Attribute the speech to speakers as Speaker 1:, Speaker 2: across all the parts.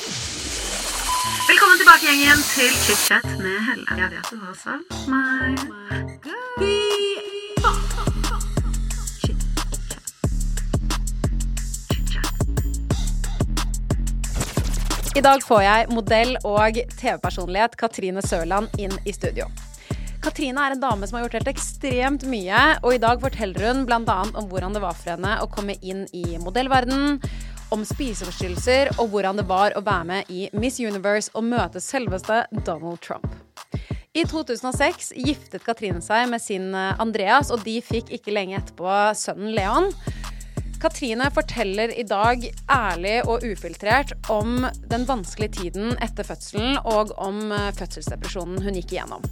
Speaker 1: Velkommen tilbake, gjengen, til chit-chat med Helle. Jeg vet du har savnet meg. Chit-chat.
Speaker 2: I dag får jeg modell og TV-personlighet Katrine Sørland inn i studio. Katrine er en dame som har gjort helt ekstremt mye, og i dag forteller hun bl.a. om hvordan det var for henne å komme inn i modellverdenen, om spiseforstyrrelser og hvordan det var å være med i Miss Universe og møte selveste Donald Trump. I 2006 giftet Katrine seg med sin eh, Andreas, og de fikk ikke lenge etterpå sønnen Leon. Katrine forteller i dag ærlig og ufiltrert om den vanskelige tiden etter fødselen og om eh, fødselsdepresjonen hun gikk igjennom.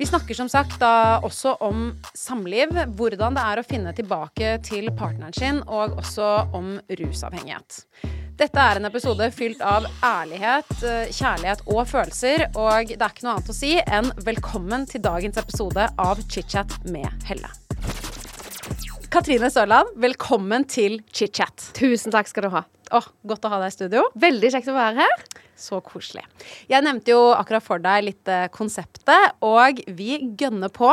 Speaker 2: Vi snakker som sagt da også om samliv, hvordan det er å finne tilbake til partneren sin, og også om rusavhengighet. Dette er en episode fylt av ærlighet, eh, kjærlighet og følelser, og det er ikke noe annet å si enn velkommen til dagens episode av Chit-chat med Helle. Katrine Sørland, velkommen til ChitChat.
Speaker 3: Tusen takk skal du ha.
Speaker 2: Åh, Godt å ha deg i studio.
Speaker 3: Veldig kjekt å være her.
Speaker 2: Så koselig. Jeg nevnte jo akkurat for deg litt eh, konseptet, og vi gønner på.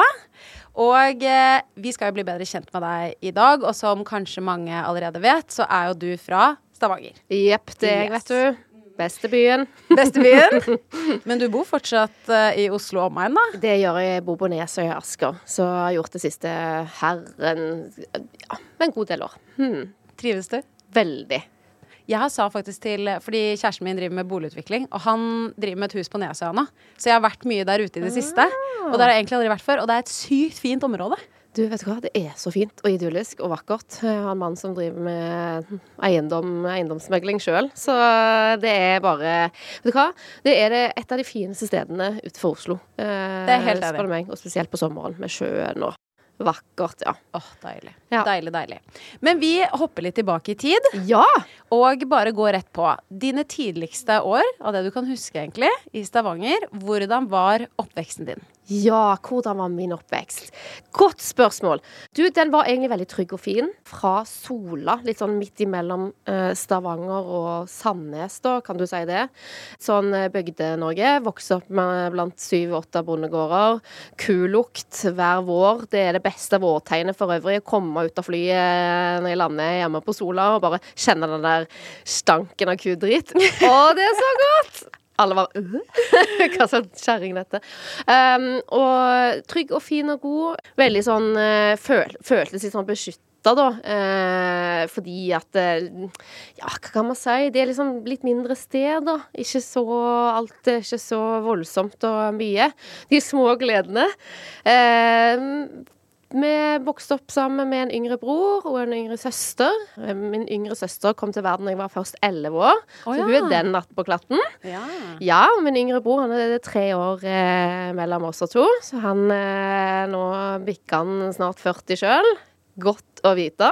Speaker 2: Og eh, vi skal jo bli bedre kjent med deg i dag, og som kanskje mange allerede vet, så er jo du fra Stavanger.
Speaker 3: Jepp, det
Speaker 2: Yes.
Speaker 3: vet du. Beste byen.
Speaker 2: Bestebyen. Men du bor fortsatt eh, i Oslo og omegn, da?
Speaker 3: Det gjør jeg. Jeg bor på Nesøy i Asker. Så jeg har gjort det siste herren ja, en god del år. Hmm.
Speaker 2: Trives du?
Speaker 3: Veldig.
Speaker 2: Jeg sa faktisk til Fordi kjæresten min driver med boligutvikling, og han driver med et hus på Nesøya nå. Så jeg har vært mye der ute i det siste. Og der har jeg egentlig aldri vært før. Og det er et sykt fint område.
Speaker 3: Du, vet du hva? Det er så fint og idyllisk og vakkert. Jeg har en mann som driver med eiendom, eiendomsmegling sjøl. Så det er bare Vet du hva? Det er det et av de fineste stedene utenfor Oslo. Det
Speaker 2: er helt enig.
Speaker 3: Meg. Og spesielt på sommeren, med sjøen og vakkert. Ja.
Speaker 2: Åh, deilig.
Speaker 3: Ja.
Speaker 2: Deilig, deilig. Men vi hopper litt tilbake i tid,
Speaker 3: ja!
Speaker 2: og bare går rett på. Dine tidligste år, av det du kan huske egentlig, i Stavanger. Hvordan var oppveksten din?
Speaker 3: Ja, hvordan var min oppvekst? Godt spørsmål. Du, den var egentlig veldig trygg og fin. Fra Sola, litt sånn midt imellom eh, Stavanger og Sandnes, da, kan du si det. Sånn eh, Bygde-Norge. Vokste opp med blant syv-åtte bondegårder. Kulukt hver vår. Det er det beste vårtegnet for øvrig. Å komme ut av flyet når jeg lander hjemme på Sola og bare kjenne den der stanken av kudritt. Å, det er så godt! Alle var øh? Hva slags kjerring dette? Um, og trygg og fin og god. Veldig sånn uh, føl Føltes litt sånn beskytta, da. Uh, fordi at uh, Ja, hva kan man si? Det er liksom litt mindre sted, da. Ikke så Alt er ikke så voldsomt og mye. De små gledene. Eh, vi vokste opp sammen med en yngre bror og en yngre søster. Eh, Min yngre søster kom til verden da jeg var først elleve år,
Speaker 2: oh,
Speaker 3: så
Speaker 2: ja.
Speaker 3: hun er den attpåklatten.
Speaker 2: Ja.
Speaker 3: Ja, og min yngre bror han er tre år eh, mellom oss og to, så han eh, nå bikker han snart 40 sjøl. Godt å vite.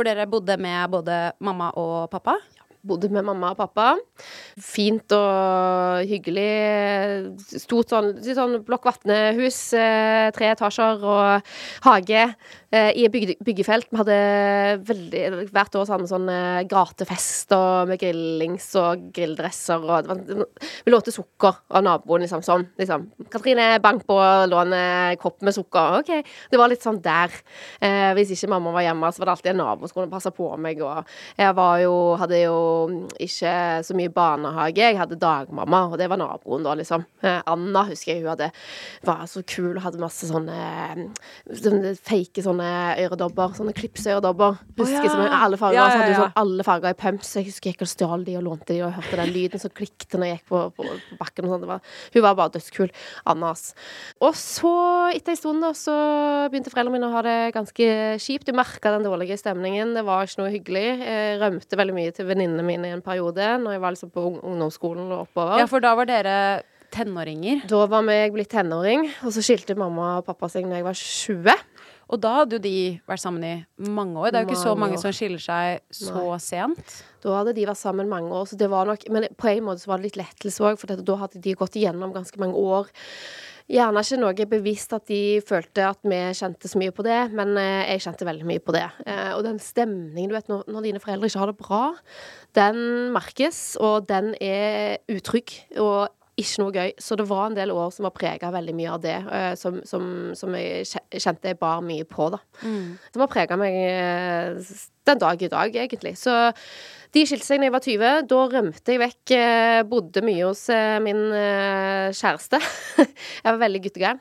Speaker 2: For dere bodde med både mamma og pappa?
Speaker 3: Bodde med mamma og pappa. Fint og hyggelig. Stort sånn, sånn Blokk Vatne-hus, eh, tre etasjer og hage eh, i bygge, byggefelt. Vi hadde veldig Hvert år så sånn eh, gratefest og med grillings og grilldresser og var, Vi lånte sukker av naboen, liksom sånn. Liksom. 'Katrine, bank på, lån kopp med sukker.' OK. Det var litt sånn der. Eh, hvis ikke mamma var hjemme, så var det alltid en nabo som kunne passe på meg, og jeg var jo Hadde jo ikke så mye barnehage. Jeg hadde dagmamma, og det var naboen da, liksom. Eh, Anna husker jeg hun hadde var så kul og hadde masse sånne, sånne fake sånne øredobber. Sånne klipsøredobber. Husker
Speaker 2: ja.
Speaker 3: som alle farger.
Speaker 2: Ja,
Speaker 3: Så hadde hun sånn alle farger i pumps. Jeg husker jeg gikk og stjal de og lånte de og hørte den lyden som klikket når jeg gikk på, på, på bakken. Og sånn. Hun var bare dødskul. Anna, ass. Og så, etter en stund, da, så begynte foreldrene mine å ha det ganske kjipt. Du merka den dårlige stemningen. Det var ikke noe hyggelig. Jeg rømte veldig mye til venninnene mine i en periode, når jeg var liksom på ungdomsskolen og oppover.
Speaker 2: Ja, for da var dere tenåringer.
Speaker 3: Da var jeg blitt tenåring, og så skilte mamma og pappa seg når jeg var 20.
Speaker 2: Og da hadde jo de vært sammen i mange år. Det er jo ikke så
Speaker 3: Mange
Speaker 2: som skiller seg så sent.
Speaker 3: Da hadde de vært sammen mange år, så det var nok Men på en måte så var det litt lettelse òg, for da hadde de gått igjennom ganske mange år. Gjerne ikke noe bevisst at de følte at vi kjente så mye på det, men eh, jeg kjente veldig mye på det. Eh, og den stemningen, du vet, når, når dine foreldre ikke har det bra, den merkes, og den er utrygg. Og ikke noe gøy. Så det var en del år som var prega veldig mye av det, eh, som, som, som jeg kjente jeg bar mye på, da. Som har prega meg den dag i dag, egentlig. Så de skilte seg da jeg var 20. Da rømte jeg vekk. eh, Bodde mye hos eh, min eh, kjæreste. Jeg var veldig guttegæren.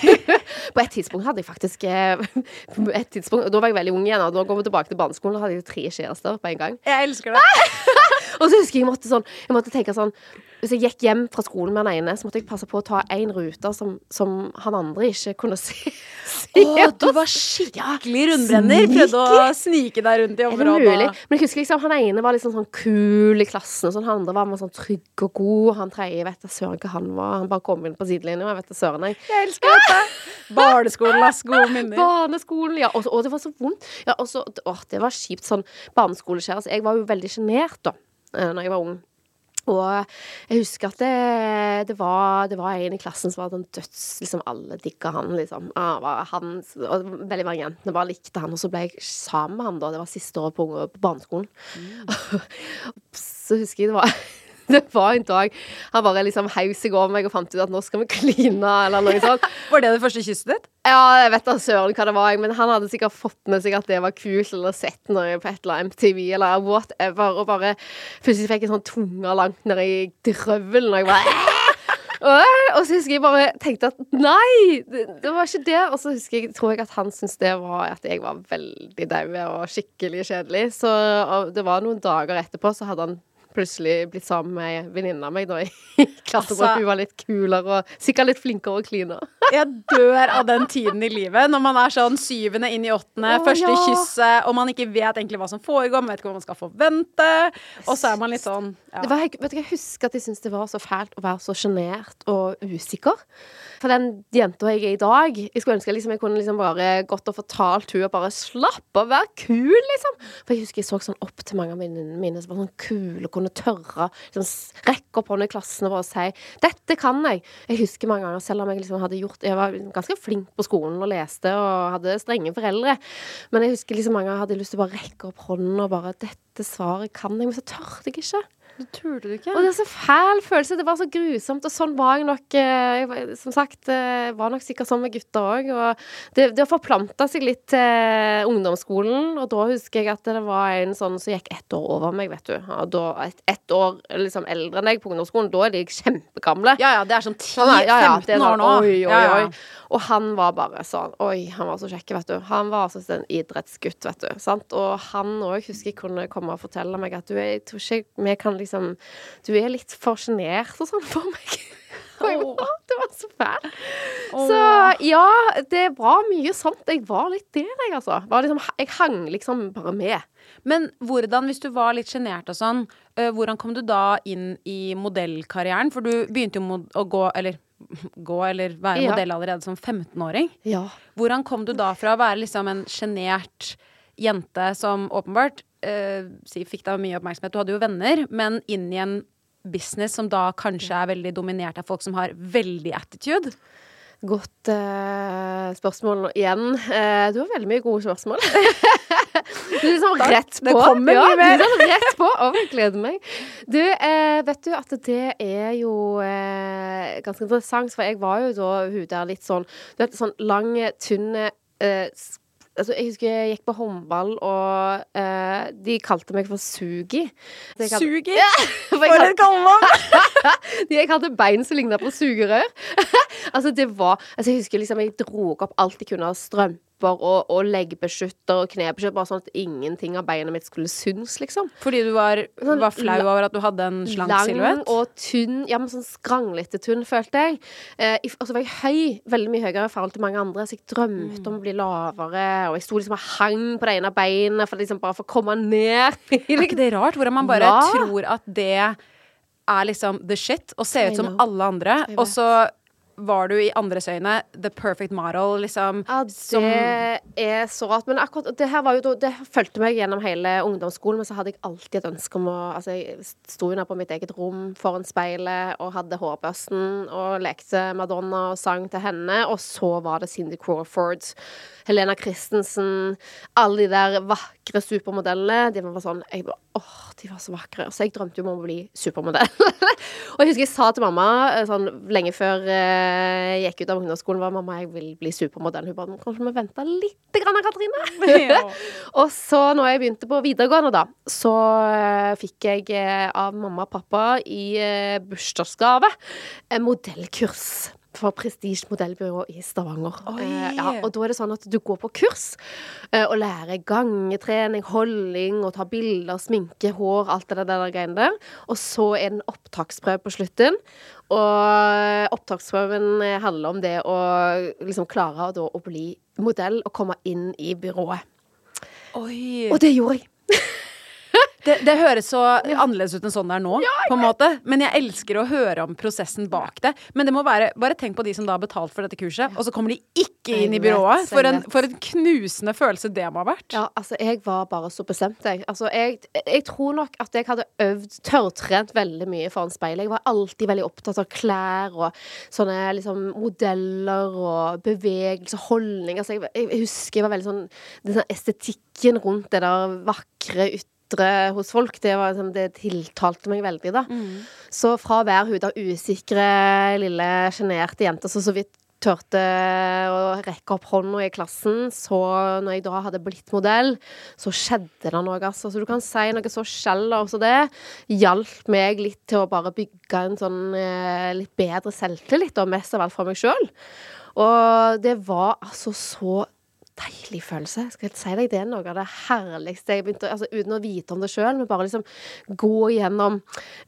Speaker 3: På et tidspunkt hadde jeg faktisk På et tidspunkt, Da var jeg veldig ung igjen, og da går vi tilbake til barneskolen. Da hadde jeg tre kjærester på en gang.
Speaker 2: Jeg elsker det.
Speaker 3: Og så husker jeg måtte sånn Jeg måtte tenke sånn Hvis jeg gikk hjem fra skolen med den ene, så måtte jeg passe på å ta én rute som, som han andre ikke kunne se. se
Speaker 2: Å, du var skikkelig rundbrenner. Prøvde å snike deg rundt i
Speaker 3: Er det mulig? Men jeg husker liksom han ene var liksom sånn kul i klassen, og sånn. han andre var med sånn trygg og god. Han tredje vet da søren hva han var. Han bare kom inn på sidelinja, jeg vet da søren, jeg.
Speaker 2: Jeg elsker dette. Barneskolen, ass. Gode minner.
Speaker 3: Barneskolen, ja. Og, og det var så vondt. Ja, og så, å, det var kjipt sånn barneskolekjæreste. Jeg var jo veldig sjenert da eh, når jeg var ung. Og jeg husker at det, det, var, det var en i klassen som var sånn døds Liksom alle digga han, liksom. Ah, var han, og veldig mange jentene bare likte han, og så ble jeg sammen med han da. Det var siste året på, på barneskolen. så husker jeg det var det var en dag han bare liksom heiv seg over meg og fant ut at nå skal vi kline, eller noe sånt.
Speaker 2: Var det det første kysset ditt?
Speaker 3: Ja, jeg vet da søren hva det var, men han hadde sikkert fått med seg at det var kult, eller sett noe på et eller annet MTV, eller whatever, og bare Plutselig fikk jeg sånn tunga langt ned i drøvelen, og jeg bare Og så husker jeg bare tenkte at nei, det, det var ikke det. Og så husker jeg, tror jeg at han syntes det var at jeg var veldig daud og skikkelig kjedelig. Så og det var noen dager etterpå, så hadde han plutselig blitt sammen med av meg da i klassen.
Speaker 2: Altså-
Speaker 3: hun var litt kulere og sikkert litt flinkere og kline.
Speaker 2: Jeg dør av den tiden i livet når man er sånn syvende inn i åttende,
Speaker 3: Åh,
Speaker 2: første
Speaker 3: ja.
Speaker 2: kysset, og man ikke vet egentlig hva som foregår, man vet ikke hva man skal forvente, og så er man litt sånn ja.
Speaker 3: Det var, vet du, jeg husker at jeg syntes det var så fælt å være så sjenert og usikker. For den jenta jeg er i dag Jeg skulle ønske liksom jeg kunne liksom bare gått og fortalt hun og bare slapp av, være kul, liksom. For jeg husker jeg så sånn opp til mange av venninnene mine som var sånn kule kunne tørre liksom, rekke opp hånda i klassen og bare si 'Dette kan jeg'. Jeg husker mange ganger, selv om jeg liksom hadde gjort Jeg var ganske flink på skolen og leste og hadde strenge foreldre. Men jeg husker liksom mange ganger hadde jeg lyst til å bare rekke opp hånden og bare 'Dette svaret kan jeg', men så tørte jeg ikke.
Speaker 2: Det turte du ikke?
Speaker 3: Og det er så fæl følelse. Det var så grusomt. Og sånn var jeg nok eh, jeg, Som sagt, eh, var nok sikkert sånn med gutter òg. Og det, det forplanta seg litt til ungdomsskolen. Og da husker jeg at det var en sånn som gikk ett år over meg, vet du. Og da ett ett år liksom eldre enn jeg på ungdomsskolen. Da er de kjempegamle.
Speaker 2: Ja ja, det er sånn
Speaker 3: Sånn er- ja, ja,
Speaker 2: 10-15
Speaker 3: er
Speaker 2: år
Speaker 3: sånn,
Speaker 2: nå.
Speaker 3: Oi, oi,
Speaker 2: Ja, ja.
Speaker 3: Og han var bare sånn Oi, han var så kjekk, vet du. Han var altså en idrettsgutt, vet du. Sant? Og han òg husker jeg kunne komme og fortelle meg at du, jeg tror ikke vi kan liksom Du er litt for sjenert og sånn for meg. Det var så fælt. Så ja, det var mye sånt. Jeg var litt der, jeg, altså. Var liksom, jeg hang liksom bare med.
Speaker 2: Men hvordan, hvis du var litt sjenert og sånn, øh, hvordan kom du da inn i modellkarrieren? For du begynte jo å gå, eller gå, eller være
Speaker 3: Ja.
Speaker 2: modell allerede som 15-åring.
Speaker 3: Ja.
Speaker 2: Hvordan kom du da fra å være liksom en sjenert jente som åpenbart eh, si, fikk deg mye oppmerksomhet. Du hadde jo venner, men inn i en business som da kanskje er veldig dominert av folk som har veldig attitude.
Speaker 3: Godt eh, spørsmål igjen. Eh, du har veldig mye gode spørsmål. du er liksom rett på.
Speaker 2: Det kommer
Speaker 3: ja,
Speaker 2: mye mer.
Speaker 3: Du er sånn rett på. Å, jeg gleder meg. Du, eh, vet du at det er jo eh, ganske interessant, for jeg var jo da hun der litt sånn Du vet, sånn lang, tynn eh, Altså, jeg husker jeg gikk på håndball, og uh, de kalte meg for Sugi. Kalte...
Speaker 2: Sugi!
Speaker 3: For jeg
Speaker 2: For
Speaker 3: hadde-
Speaker 2: et kallenavn!
Speaker 3: jeg hadde bein som ligna på sugerør. altså, det var Altså, jeg husker liksom jeg dro opp alt jeg kunne av strømper og, og leggbeskytter og knebeskytter, bare sånn at ingenting av beinet mitt skulle synes, liksom.
Speaker 2: Fordi du var,
Speaker 3: Sånn
Speaker 2: var flau over at du hadde en slank
Speaker 3: Lang
Speaker 2: silhuett?
Speaker 3: og tynn, ja, men sånn skranglete tynn, følte jeg. Eh, og så var jeg høy, veldig mye høyere i forhold til mange andre, så jeg drømte om å bli lavere, og jeg sto liksom og hang på det ene beinet for liksom bare for å komme ned.
Speaker 2: Er ikke det rart? Hvordan man bare
Speaker 3: Ja.
Speaker 2: tror at det er liksom the shit, og ser ut som alle andre, og så var du i andres øyne the perfect model, liksom.
Speaker 3: Ja, det
Speaker 2: som
Speaker 3: er så rart. Men akkurat det her var jo Det fulgte meg gjennom hele ungdomsskolen, men så hadde jeg alltid et ønske om å Altså, jeg sto jo nede på mitt eget rom foran speilet og hadde hårbørsten og lekte Madonna og sang til henne, og så var det Cindy Crawford, Helena Christensen, alle de der vakre supermodellene. De var sånn jeg bare, Åh, de var så vakre. Så jeg drømte jo om å bli supermodell. og jeg husker jeg sa til mamma eh, sånn lenge før eh, jeg gikk ut av ungdomsskolen, var mamma, jeg vil bli supermodell. Hun bare Kanskje vi venter litt, grann, Katrine? og så, når jeg begynte på videregående, da, så eh, fikk jeg eh, av mamma og pappa i uh, bursdagsgave modellkurs. For Prestige modellbyrå i Stavanger. Eh, ja, og da er det sånn at du går på kurs eh, og lærer gangetrening, holding, og tar bilder, sminke, hår, alt det der, greiene der. Og så er det en opptaksprøve på slutten. Og opptaksprøven handler om det å liksom klare da, å bli modell og komme inn i byrået.
Speaker 2: Oi!
Speaker 3: Og det gjorde jeg.
Speaker 2: Det, det høres så annerledes ut enn sånn det er nå, på en måte. Men jeg elsker å høre om prosessen bak det. Men det må være Bare tenk på de som da har betalt for dette kurset, og så kommer de ikke inn i byrået. For en, for en knusende følelse det må ha vært.
Speaker 3: Ja, altså, jeg var bare så bestemt, jeg. Altså, jeg, jeg tror nok at jeg hadde øvd, tørrtrent veldig mye foran speilet. Jeg var alltid veldig opptatt av klær og sånne liksom modeller og bevegelse, holdning. Altså, jeg, jeg husker jeg var veldig sånn Den sånn estetikken rundt det der vakre ytre hos folk, det, var, liksom, det tiltalte meg veldig, da. Så fra være hun der usikre, lille, sjenerte jenta som så vidt turte å rekke opp hånda i klassen, så når jeg da hadde blitt modell, så skjedde det noe, altså. Så du kan si noe så shallow som det hjalp meg litt til å bare bygge en sånn eh, litt bedre selvtillit, og mest av alt for meg sjøl. Og det var altså så deilig følelse. Jeg skal jeg si deg det er noe av det herligste jeg begynte altså Uten å vite om det sjøl, men bare liksom gå gjennom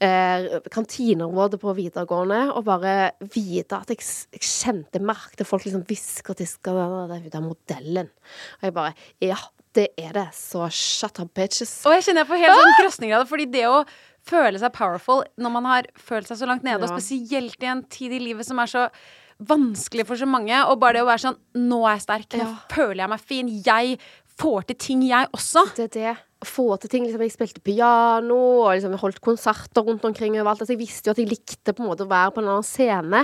Speaker 3: eh, kantineområdet på videregående og bare vite at jeg, jeg kjente merket folk liksom hvisker til er hun der modellen. Og jeg bare Ja, det er det. Så shut up, bitches.
Speaker 2: Og jeg kjenner jeg får helt sånn krøsninger av det, fordi det å føle seg powerful når man har følt seg så langt nede, og spesielt i en tid i livet som er så vanskelig for så mange, og bare det å være sånn Nå er jeg sterk, nå
Speaker 3: Ja.
Speaker 2: føler jeg meg fin, jeg får til ting, jeg også.
Speaker 3: Det er det. Få til ting. Liksom, jeg spilte piano og liksom, holdt konserter rundt omkring overalt. Altså, jeg visste jo at jeg likte på en måte å være på en annen scene,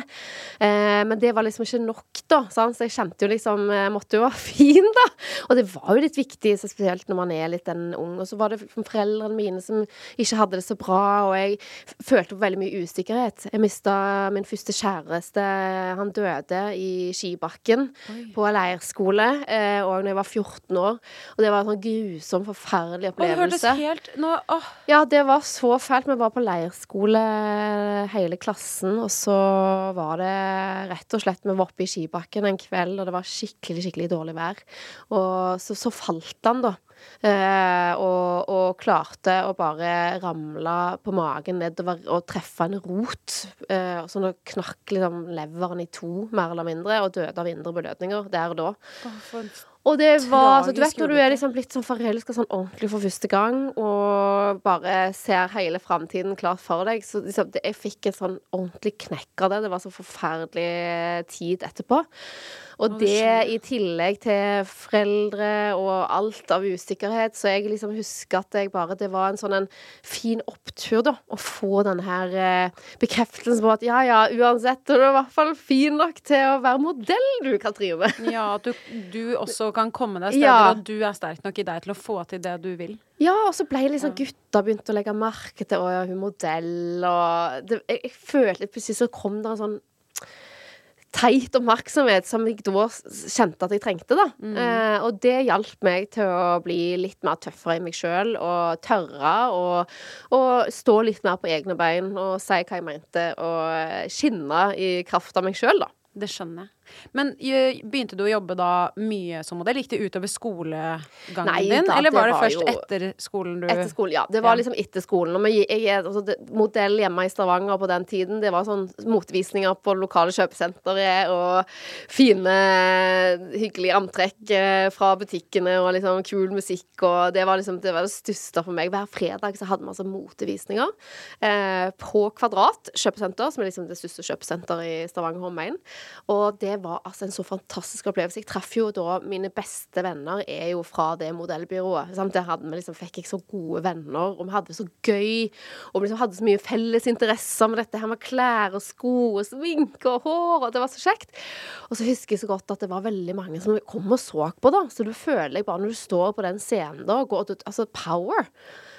Speaker 3: eh, men det var liksom ikke nok, da. Sant? Så jeg kjente jo liksom Jeg måtte jo være fin, da. Og det var jo litt viktig, så spesielt når man er litt en ung. Og så var det foreldrene mine som ikke hadde det så bra, og jeg følte på veldig mye usikkerhet. Jeg mista min første kjæreste. Han døde i skibakken på leirskole, eh, og når jeg var 14 år. Og det var en sånn grusom, forferdelig
Speaker 2: Det hørtes helt nå, åh,
Speaker 3: Ja, det var så fælt. Vi var på leirskole hele klassen, og så var det rett og slett Vi var oppe i skibakken en kveld, og det var skikkelig, skikkelig dårlig vær. Og så, så falt han, da. Eh, og, og klarte å bare ramle på magen nedover og treffe en rot. Eh, så nå knakk liksom leveren i to, mer eller mindre, og døde av indre belødninger der og da. Og det var så Du vet når du er liksom blitt sånn forelska sånn ordentlig for første gang, og bare ser hele framtiden klart for deg, så liksom det, Jeg fikk en sånn ordentlig knekk av det. Det var så forferdelig tid etterpå. Og
Speaker 2: det
Speaker 3: i tillegg til foreldre og alt av usikkerhet, så jeg liksom husker at jeg bare Det var en sånn en fin opptur, da, å få den her eh, bekreftelsen på at ja, ja, uansett, du er i hvert fall fin nok til å være modell, du, Katrine.
Speaker 2: Ja, at du, du også kan komme deg steder,
Speaker 3: Ja.
Speaker 2: og du er sterk nok i deg til å få til det du vil.
Speaker 3: Ja, og så ble liksom gutta begynte å legge merke til Å ja, hun modell, og det, jeg, jeg følte plutselig så kom det en sånn teit oppmerksomhet som jeg da kjente at jeg trengte, da. Eh, og det hjalp meg til å bli litt mer tøffere i meg sjøl og tørre og, og stå litt mer på egne bein og si hva jeg mente, og skinne i kraft av meg sjøl, da.
Speaker 2: Det skjønner jeg. Men eh, begynte du å jobbe da mye som modell? Gikk det utover skolegangen
Speaker 3: Nei
Speaker 2: din?
Speaker 3: da,
Speaker 2: Eller var det
Speaker 3: var
Speaker 2: først
Speaker 3: jo
Speaker 2: etter skolen du
Speaker 3: Etter skolen, ja. Det var
Speaker 2: Ja.
Speaker 3: liksom etter skolen. Jeg er altså, det, modell hjemme i Stavanger på den tiden. Det var sånn motvisninger på lokale kjøpesentre og fine, hyggelige antrekk eh, fra butikkene og liksom kul musikk og Det var liksom det var det største for meg. Hver fredag så hadde vi altså motevisninger eh, på Kvadrat kjøpesenter, som er liksom det største kjøpesenteret i Stavanger og omegn. Og det var altså en så fantastisk opplevelse. Jeg traff jo da mine beste venner er jo fra det modellbyrået. Sant? Der hadde vi liksom, fikk jeg så gode venner, og vi hadde det så gøy. Og vi liksom hadde så mye felles interesser med dette her med klær og sko og sminke og hår, og det var så kjekt. Og så husker jeg så godt at det var veldig mange som kom og så på, da. Så du føler jeg bare når du står på den scenen da, og går, altså power.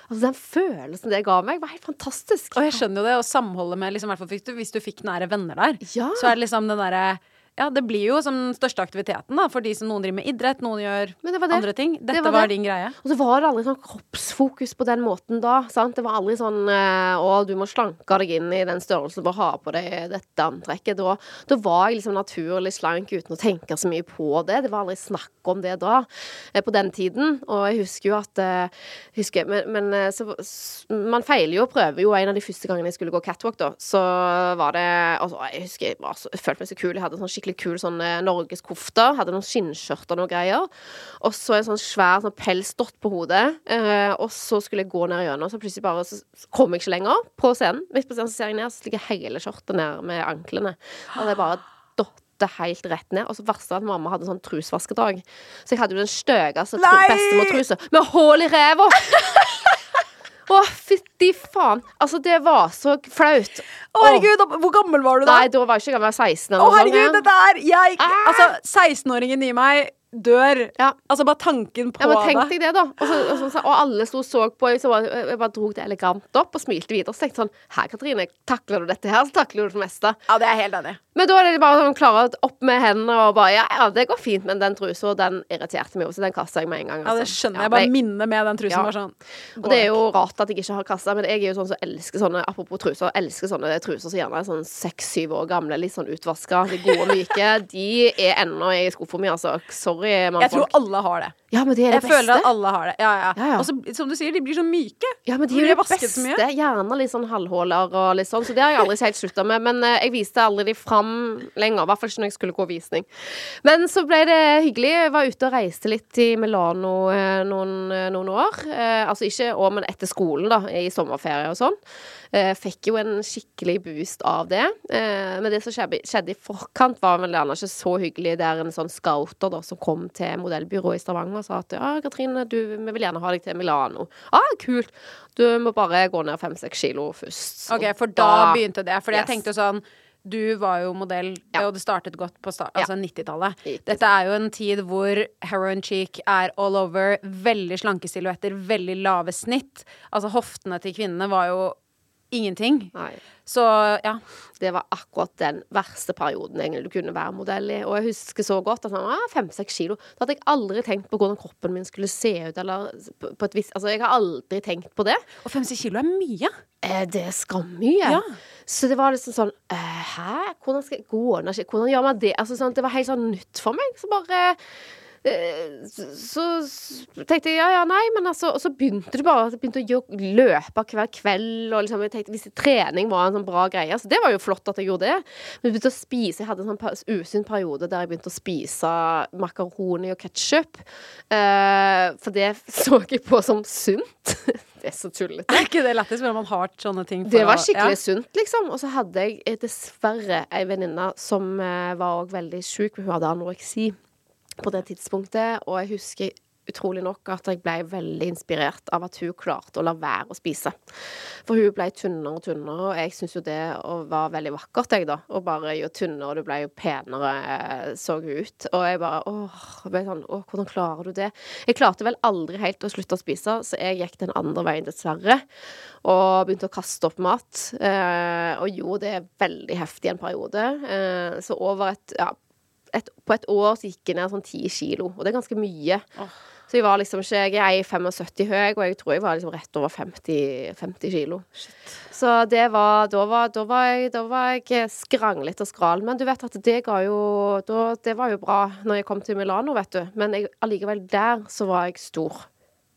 Speaker 3: Altså Den følelsen det ga meg, var helt fantastisk.
Speaker 2: Og jeg skjønner jo det, og samholdet med liksom, Hvis du fikk nære venner der,
Speaker 3: Ja.
Speaker 2: så er det liksom den derre Ja, det blir jo som den største aktiviteten, da, for de som noen driver med idrett, noen gjør
Speaker 3: det det.
Speaker 2: andre ting. Dette
Speaker 3: var
Speaker 2: var,
Speaker 3: det.
Speaker 2: din greie.
Speaker 3: Og så var det aldri sånn kroppsfokus på den måten da. Sant? Det var aldri sånn eh, Å, du må slanke deg inn i den størrelsen å ha på deg dette antrekket. Da, da var jeg liksom naturlig slank uten å tenke så mye på det. Det var aldri snakk om det da, eh, på den tiden. Og jeg husker jo at eh, husker, Men, men så, man feiler jo og prøver jo. En av de første gangene jeg skulle gå catwalk, da, så var det Altså, jeg husker jeg, var så, jeg følte meg så kul. Jeg hadde sånn skikkelig kul sånn eh, norgeskofte. Hadde noen skinnskjørt og noe greier. Og så en sånn svær sånn pelsdott på hodet. Eh, og så skulle jeg gå ned gjennom, så plutselig bare så kom jeg ikke lenger på scenen. Midt på scenen så ser jeg ned, så ligger hele skjørtet ned med anklene. Og det bare dotter helt rett ned. Og så verste var at mamma hadde sånn trusvaskedag. Så jeg hadde jo den støgeste tru- bestemortrusa med hull i ræva! Å, fytti faen. Altså, det var så flaut.
Speaker 2: Å, herregud, hvor gammel var du da?
Speaker 3: Nei, da var jeg ikke gammel, jeg var 16 eller
Speaker 2: Å,
Speaker 3: noe sånt.
Speaker 2: herregud,
Speaker 3: ja.
Speaker 2: dette er jeg
Speaker 3: Ah!
Speaker 2: Altså, 16-åringen i meg dør.
Speaker 3: Ja.
Speaker 2: Altså, bare tanken på
Speaker 3: Ja, men tenk
Speaker 2: det.
Speaker 3: deg det, da. Og, så, og, så, og alle sto og så på. og så bare, jeg bare dro det elegant opp og smilte videre. Så tenkte jeg sånn Her, Katrine, takler du dette her, så takler du det meste.
Speaker 2: Ja, det er helt enig.
Speaker 3: Men da er det bare sånn klare opp med hendene og bare Ja, ja, det går fint, men den trusa, den irriterte meg jo, så den kasta jeg med en gang.
Speaker 2: Ja, det
Speaker 3: altså.
Speaker 2: skjønner jeg. Bare
Speaker 3: ja,
Speaker 2: minnet med den trusen
Speaker 3: Ja.
Speaker 2: var sånn
Speaker 3: og det er jo rart at jeg ikke har kassa, men jeg er jo sånn som elsker sånne Apropos truser, elsker sånne truser som gjerne er sånn seks-syv år gamle, litt sånn utvaska, de gode og myke. De er ennå i skuffa mi, altså. Sorry,
Speaker 2: Jeg tror alle har det.
Speaker 3: Ja, men det er
Speaker 2: Jeg
Speaker 3: det beste.
Speaker 2: føler at alle har det. Ja, ja.
Speaker 3: Ja, ja.
Speaker 2: Og så, som du sier, de blir så myke.
Speaker 3: Ja, men de
Speaker 2: Blir
Speaker 3: er jo
Speaker 2: de
Speaker 3: det
Speaker 2: så
Speaker 3: beste.
Speaker 2: mye?
Speaker 3: Gjerne litt sånn halvhåler og litt sånn, så det har jeg aldri helt slutta med. Men uh, jeg viste aldri de fram lenger, i hvert fall ikke når jeg skulle gå visning. Men så ble det hyggelig. Jeg var ute og reiste litt i Milano uh, noen, uh, noen år. Altså ikke år, men etter skolen, da, i sommerferie og sånn. Eh, fikk jo en skikkelig boost av det. Eh, men det som skjedde, i forkant, var vel gjerne ikke så hyggelig. Det er en sånn scouter da, som kom til modellbyrået i Stavanger og sa at ja, Katrine, du, vi vil gjerne ha deg til Milano. Ah, kult. Du må bare gå ned fem-seks kilo først.
Speaker 2: Ok, for da begynte det. Fordi
Speaker 3: Yes.
Speaker 2: jeg tenkte sånn du var jo modell,
Speaker 3: Ja.
Speaker 2: og det startet godt på start, altså 90-tallet. Dette er jo en tid hvor heroin cheek er all over. Veldig slanke silhuetter, veldig lave snitt. Altså hoftene til kvinnene var jo ingenting.
Speaker 3: Nei.
Speaker 2: Så ja.
Speaker 3: Det var akkurat den verste perioden egentlig du kunne være modell i. Og jeg husker så godt at han var fem-seks kilo. Da hadde jeg aldri tenkt på hvordan kroppen min skulle se ut. Eller på, et vis, Altså, jeg har aldri tenkt på det.
Speaker 2: Og 50 kilo er mye.
Speaker 3: Eh, det er skammye.
Speaker 2: Ja.
Speaker 3: Så det var liksom sånn eh, Hæ? Hvordan skal jeg gå ned Hvordan gjør man det? Altså, sånn, det var helt sånn nytt for meg. Så bare eh, så, så tenkte jeg ja, ja, nei, men altså Og så begynte det bare Jeg begynte å løpe hver kveld, og liksom jeg tenkte hvis trening var en sånn bra greie Så det var jo flott at jeg gjorde det. Men jeg begynte å spise Jeg hadde en sånn usunn periode der jeg begynte å spise makaroni og ketsjup. Uh, for det så jeg på som sunt. det er så tullete.
Speaker 2: Er ikke det lættis når man har sånne ting?
Speaker 3: Det var skikkelig
Speaker 2: ja.
Speaker 3: sunt, liksom. Og så hadde jeg eh, dessverre ei venninne som eh, var òg veldig sjuk. Hun hadde anoreksi på det tidspunktet, og jeg husker utrolig nok at jeg ble veldig inspirert av at hun klarte å la være å spise. For hun ble tynnere og tynnere, og jeg syns jo det var veldig vakkert, jeg, da. Og bare jo tynnere du ble, jo penere eh, så hun ut. Og jeg bare åh, ble sånn åh, hvordan klarer du det? Jeg klarte vel aldri helt å slutte å spise, så jeg gikk den andre veien, dessverre. Og begynte å kaste opp mat. Eh, og gjorde det veldig heftig en periode. Eh, så over et ja, et, på et år så gikk jeg ned sånn ti kilo, og det er ganske mye. Så jeg var liksom ikke Jeg er 75 høy, og jeg tror jeg var liksom rett over 50, 50 kilo. Så det var da, var da var jeg Da var jeg skranglete og skral. Men du vet at det ga jo da, Det var jo bra når jeg kom til Milano, vet du. Men jeg, allikevel der så var jeg stor.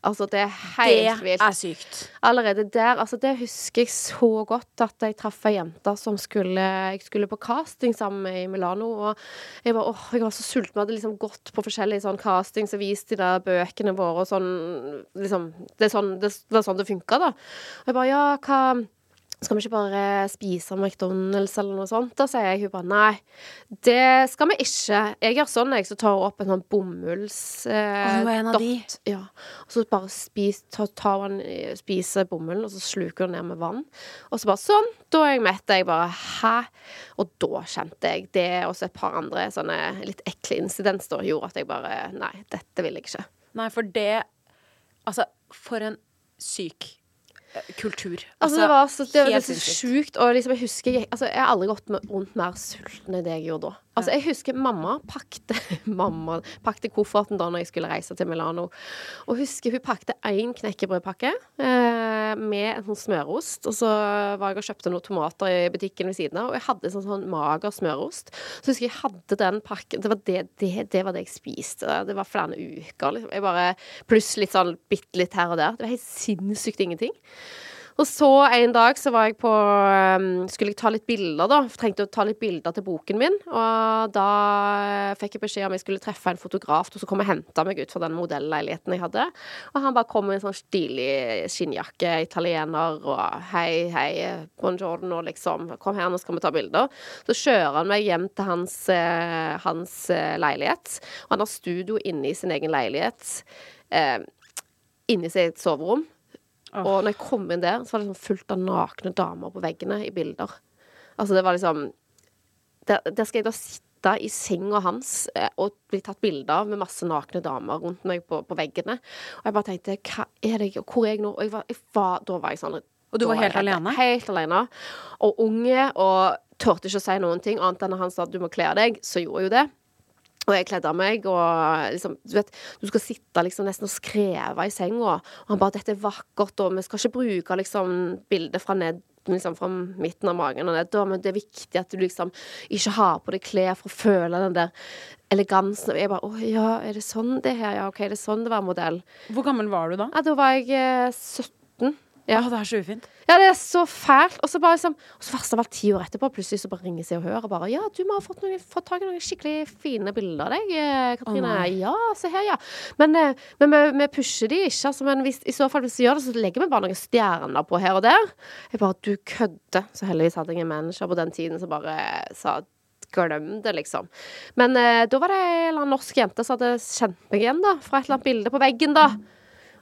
Speaker 3: Altså, det er helt
Speaker 2: Det
Speaker 3: vilt
Speaker 2: er sykt.
Speaker 3: allerede der Altså, det husker jeg så godt at jeg traff ei jente som skulle Jeg skulle på casting sammen med i Milano, og jeg var, åh, jeg var så sulten. Vi hadde liksom gått på forskjellige sånn castings og vist de der bøkene våre og sånn Liksom Det, sånn, det var sånn det funka, da. Og jeg bare Ja, hva skal vi ikke bare spise McDonald's eller noe sånt? Da sier jeg hun bare nei, det skal vi ikke. Jeg gjør sånn, jeg, så tar hun opp en sånn bomullsdott. Eh. Ja. Og så bare spis, tar, tar hun, eh, spiser bomullen, og så sluker hun ned med vann. Og så bare sånn, da er jeg mett. Jeg bare hæ? Og da kjente jeg det, og så et par andre sånne litt ekle incidenter gjorde at jeg bare nei, dette vil jeg ikke.
Speaker 2: Nei, for det Altså, for en syk kultur.
Speaker 3: Altså, det var så, det, så sjukt. Og liksom, jeg husker jeg, altså, jeg har aldri gått med, rundt mer sulten enn det jeg gjorde da. Altså, jeg husker mamma pakte Mamma pakte kofferten da når jeg skulle reise til Milano. Og husker hun pakte én knekkebrødpakke eh, med en sånn smørost. Og så var jeg og kjøpte noen tomater i butikken ved siden av, og jeg hadde en sånn, sånn mager smørost. Så husker jeg hadde den pakken Det var det, det, det, var det jeg spiste. Det var flere uker. Liksom. Jeg bare, pluss litt sånn bitte litt her og der. Det var helt sinnssykt ingenting. Og så en dag så var jeg på um, Skulle jeg ta litt bilder, da. Trengte å ta litt bilder til boken min. Og da eh, fikk jeg beskjed om jeg skulle treffe en fotograf som kom og henta meg ut fra den modellleiligheten jeg hadde. Og han bare kom med en sånn stilig skinnjakke, italiener, og hei, hei, buongiorno, liksom. Kom her, nå skal vi ta bilder. Så kjører han meg hjem til hans, eh, hans eh, leilighet. Og han har studio inne i sin egen leilighet. Eh, inni sitt soverom. Og når jeg kom inn der, så var det liksom fullt av nakne damer på veggene i bilder. Altså, det var liksom Der, der skal jeg da sitte i senga hans eh, og bli tatt bilde av med masse nakne damer rundt meg på, på veggene. Og jeg bare tenkte Hva er det Hvor er jeg nå? Og jeg var, jeg var, da var jeg sånn
Speaker 2: Og du var helt alene?
Speaker 3: Helt alene. Og unge, og turte ikke å si noen ting annet enn at han sa du må kle deg. Så gjorde jeg jo det. Og jeg kledde av meg, og liksom, du vet, du skal sitte liksom nesten og skreve i senga. Og han bare 'Dette er vakkert', og vi skal ikke bruke liksom bildet fra ned liksom fra midten av magen og ned, men det er viktig at du liksom ikke har på deg klær for å føle den der elegansen. Og jeg bare 'Å ja, er det sånn det her? Ja, OK, er det sånn det var modell?'
Speaker 2: Hvor gammel var du da?
Speaker 3: Ja, da var jeg eh, 17. Ja.
Speaker 2: Å, det er så ufint.
Speaker 3: Ja, det er så fælt. Og så bare liksom Og så verst av alt, ti år etterpå, plutselig så bare ringer Se og Hør og bare Ja, du må ha fått, noen, fått tak i noen skikkelig fine bilder av deg, eh, Katrine.
Speaker 2: Oh,
Speaker 3: ja, se her, ja. Men, eh, men vi, vi pusher de ikke, altså. Men hvis, i så fall, hvis vi gjør det, så legger vi bare noen stjerner på her og der. Jeg bare Du kødder. Så heldigvis hadde jeg en manager på den tiden som bare sa Glem det, liksom. Men eh, da var det en eller annen norsk jente som hadde kjent meg igjen, da. Fra et eller annet bilde på veggen, da.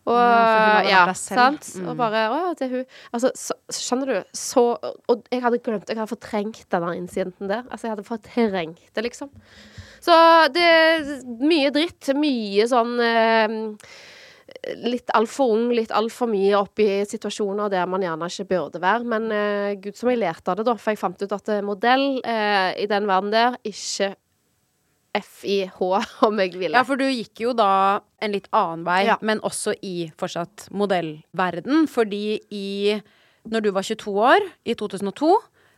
Speaker 3: Og
Speaker 2: Ja,
Speaker 3: sant.
Speaker 2: Mm.
Speaker 3: Og bare Å ja, det er hun. Altså, så, skjønner du, så Og jeg hadde glemt Jeg hadde fortrengt denne incidenten der. Altså, jeg hadde fortrengt det, liksom. Så det er mye dritt. Mye sånn eh, Litt altfor ung, litt altfor mye oppi situasjoner der man gjerne ikke burde være. Men eh, gud som jeg lærte av det, da. For jeg fant ut at eh, modell eh, i den verden der ikke FIH, om jeg ville.
Speaker 2: Ja, for du gikk jo da en litt annen vei,
Speaker 3: Ja.
Speaker 2: men også i fortsatt modellverden. Fordi i Når du var 22 år, i 2002,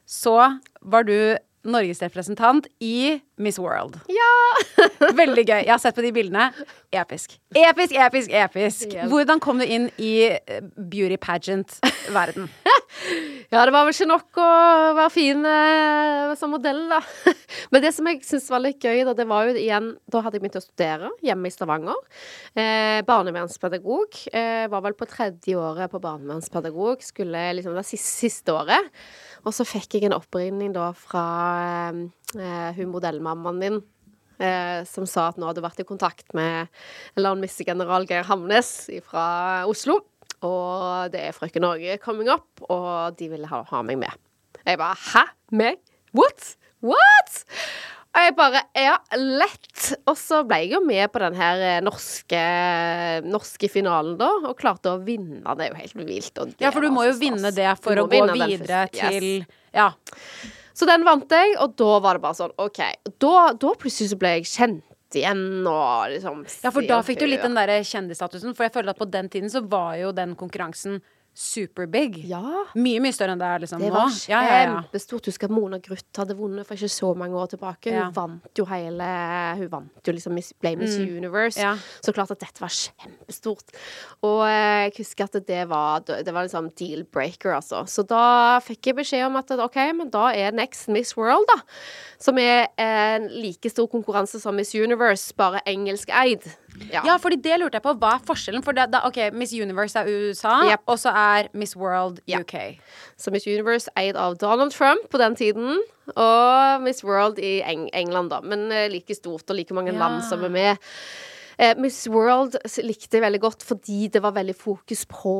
Speaker 2: så var du norgesrepresentant i Miss World. Ja! Veldig gøy. Jeg har sett på de bildene. Episk. Episk, episk, episk.
Speaker 3: Yes.
Speaker 2: Hvordan kom du inn i eh, beauty pageant-verden?
Speaker 3: Ja, det var vel ikke nok å være fin eh, som modell, da. Men det som jeg syntes var litt gøy, da, det var jo igjen Da hadde jeg begynt å studere hjemme i Stavanger. Eh, barnevernspedagog. Eh, var vel på tredje året på barnevernspedagog. Skulle liksom det siste, siste året. Og så fikk jeg en oppringning da fra eh, hun modellmammaen min. Eh, som sa at nå hadde vært i kontakt med landmissegeneral Geir Hamnes fra Oslo. Og det er Frøken Norge coming up, og de ville ha, ha meg med. Jeg bare Hæ? Meg? What? What? Og jeg bare Ja, lett. Og så ble jeg jo med på den her eh, norske, norske finalen, da, og klarte å vinne. Det er jo helt vilt.
Speaker 2: Ja, for du må jo vinne det for å gå videre
Speaker 3: til Yes.
Speaker 2: til Ja.
Speaker 3: Så den vant jeg, og da var det bare sånn OK. Da, da plutselig så ble jeg kjent igjen, og liksom
Speaker 2: Ja, for da fikk du litt den derre kjendisstatusen. For jeg føler at på den tiden så var jo den konkurransen superbig.
Speaker 3: Ja.
Speaker 2: Mye, mye større enn det er liksom
Speaker 3: Det
Speaker 2: nå.
Speaker 3: var
Speaker 2: Ja, ja, ja.
Speaker 3: Husker at Mona Gruth hadde vunnet for ikke så mange år tilbake. Hun vant jo hele Hun vant jo liksom Miss, ble Miss Universe.
Speaker 2: Mm. Ja.
Speaker 3: Så klart at dette var kjempestort. Og eh, jeg husker at det var Det var liksom deal breaker, altså. Så da fikk jeg beskjed om at OK, men da er Next Miss World, da. Som er en like stor konkurranse som Miss Universe, bare engelskeid. Ja.
Speaker 2: Ja, fordi det lurte jeg på. Hva er forskjellen? For da, da, ok, Miss Universe er USA,
Speaker 3: Yep.
Speaker 2: og så er Miss World. UK.
Speaker 3: Så Miss Universe eid av Donald Trump på den tiden. Og Miss World i Eng England, da. Men uh, like stort og like mange
Speaker 2: Ja.
Speaker 3: land som er med. Eh, Miss World likte jeg veldig godt fordi det var veldig fokus på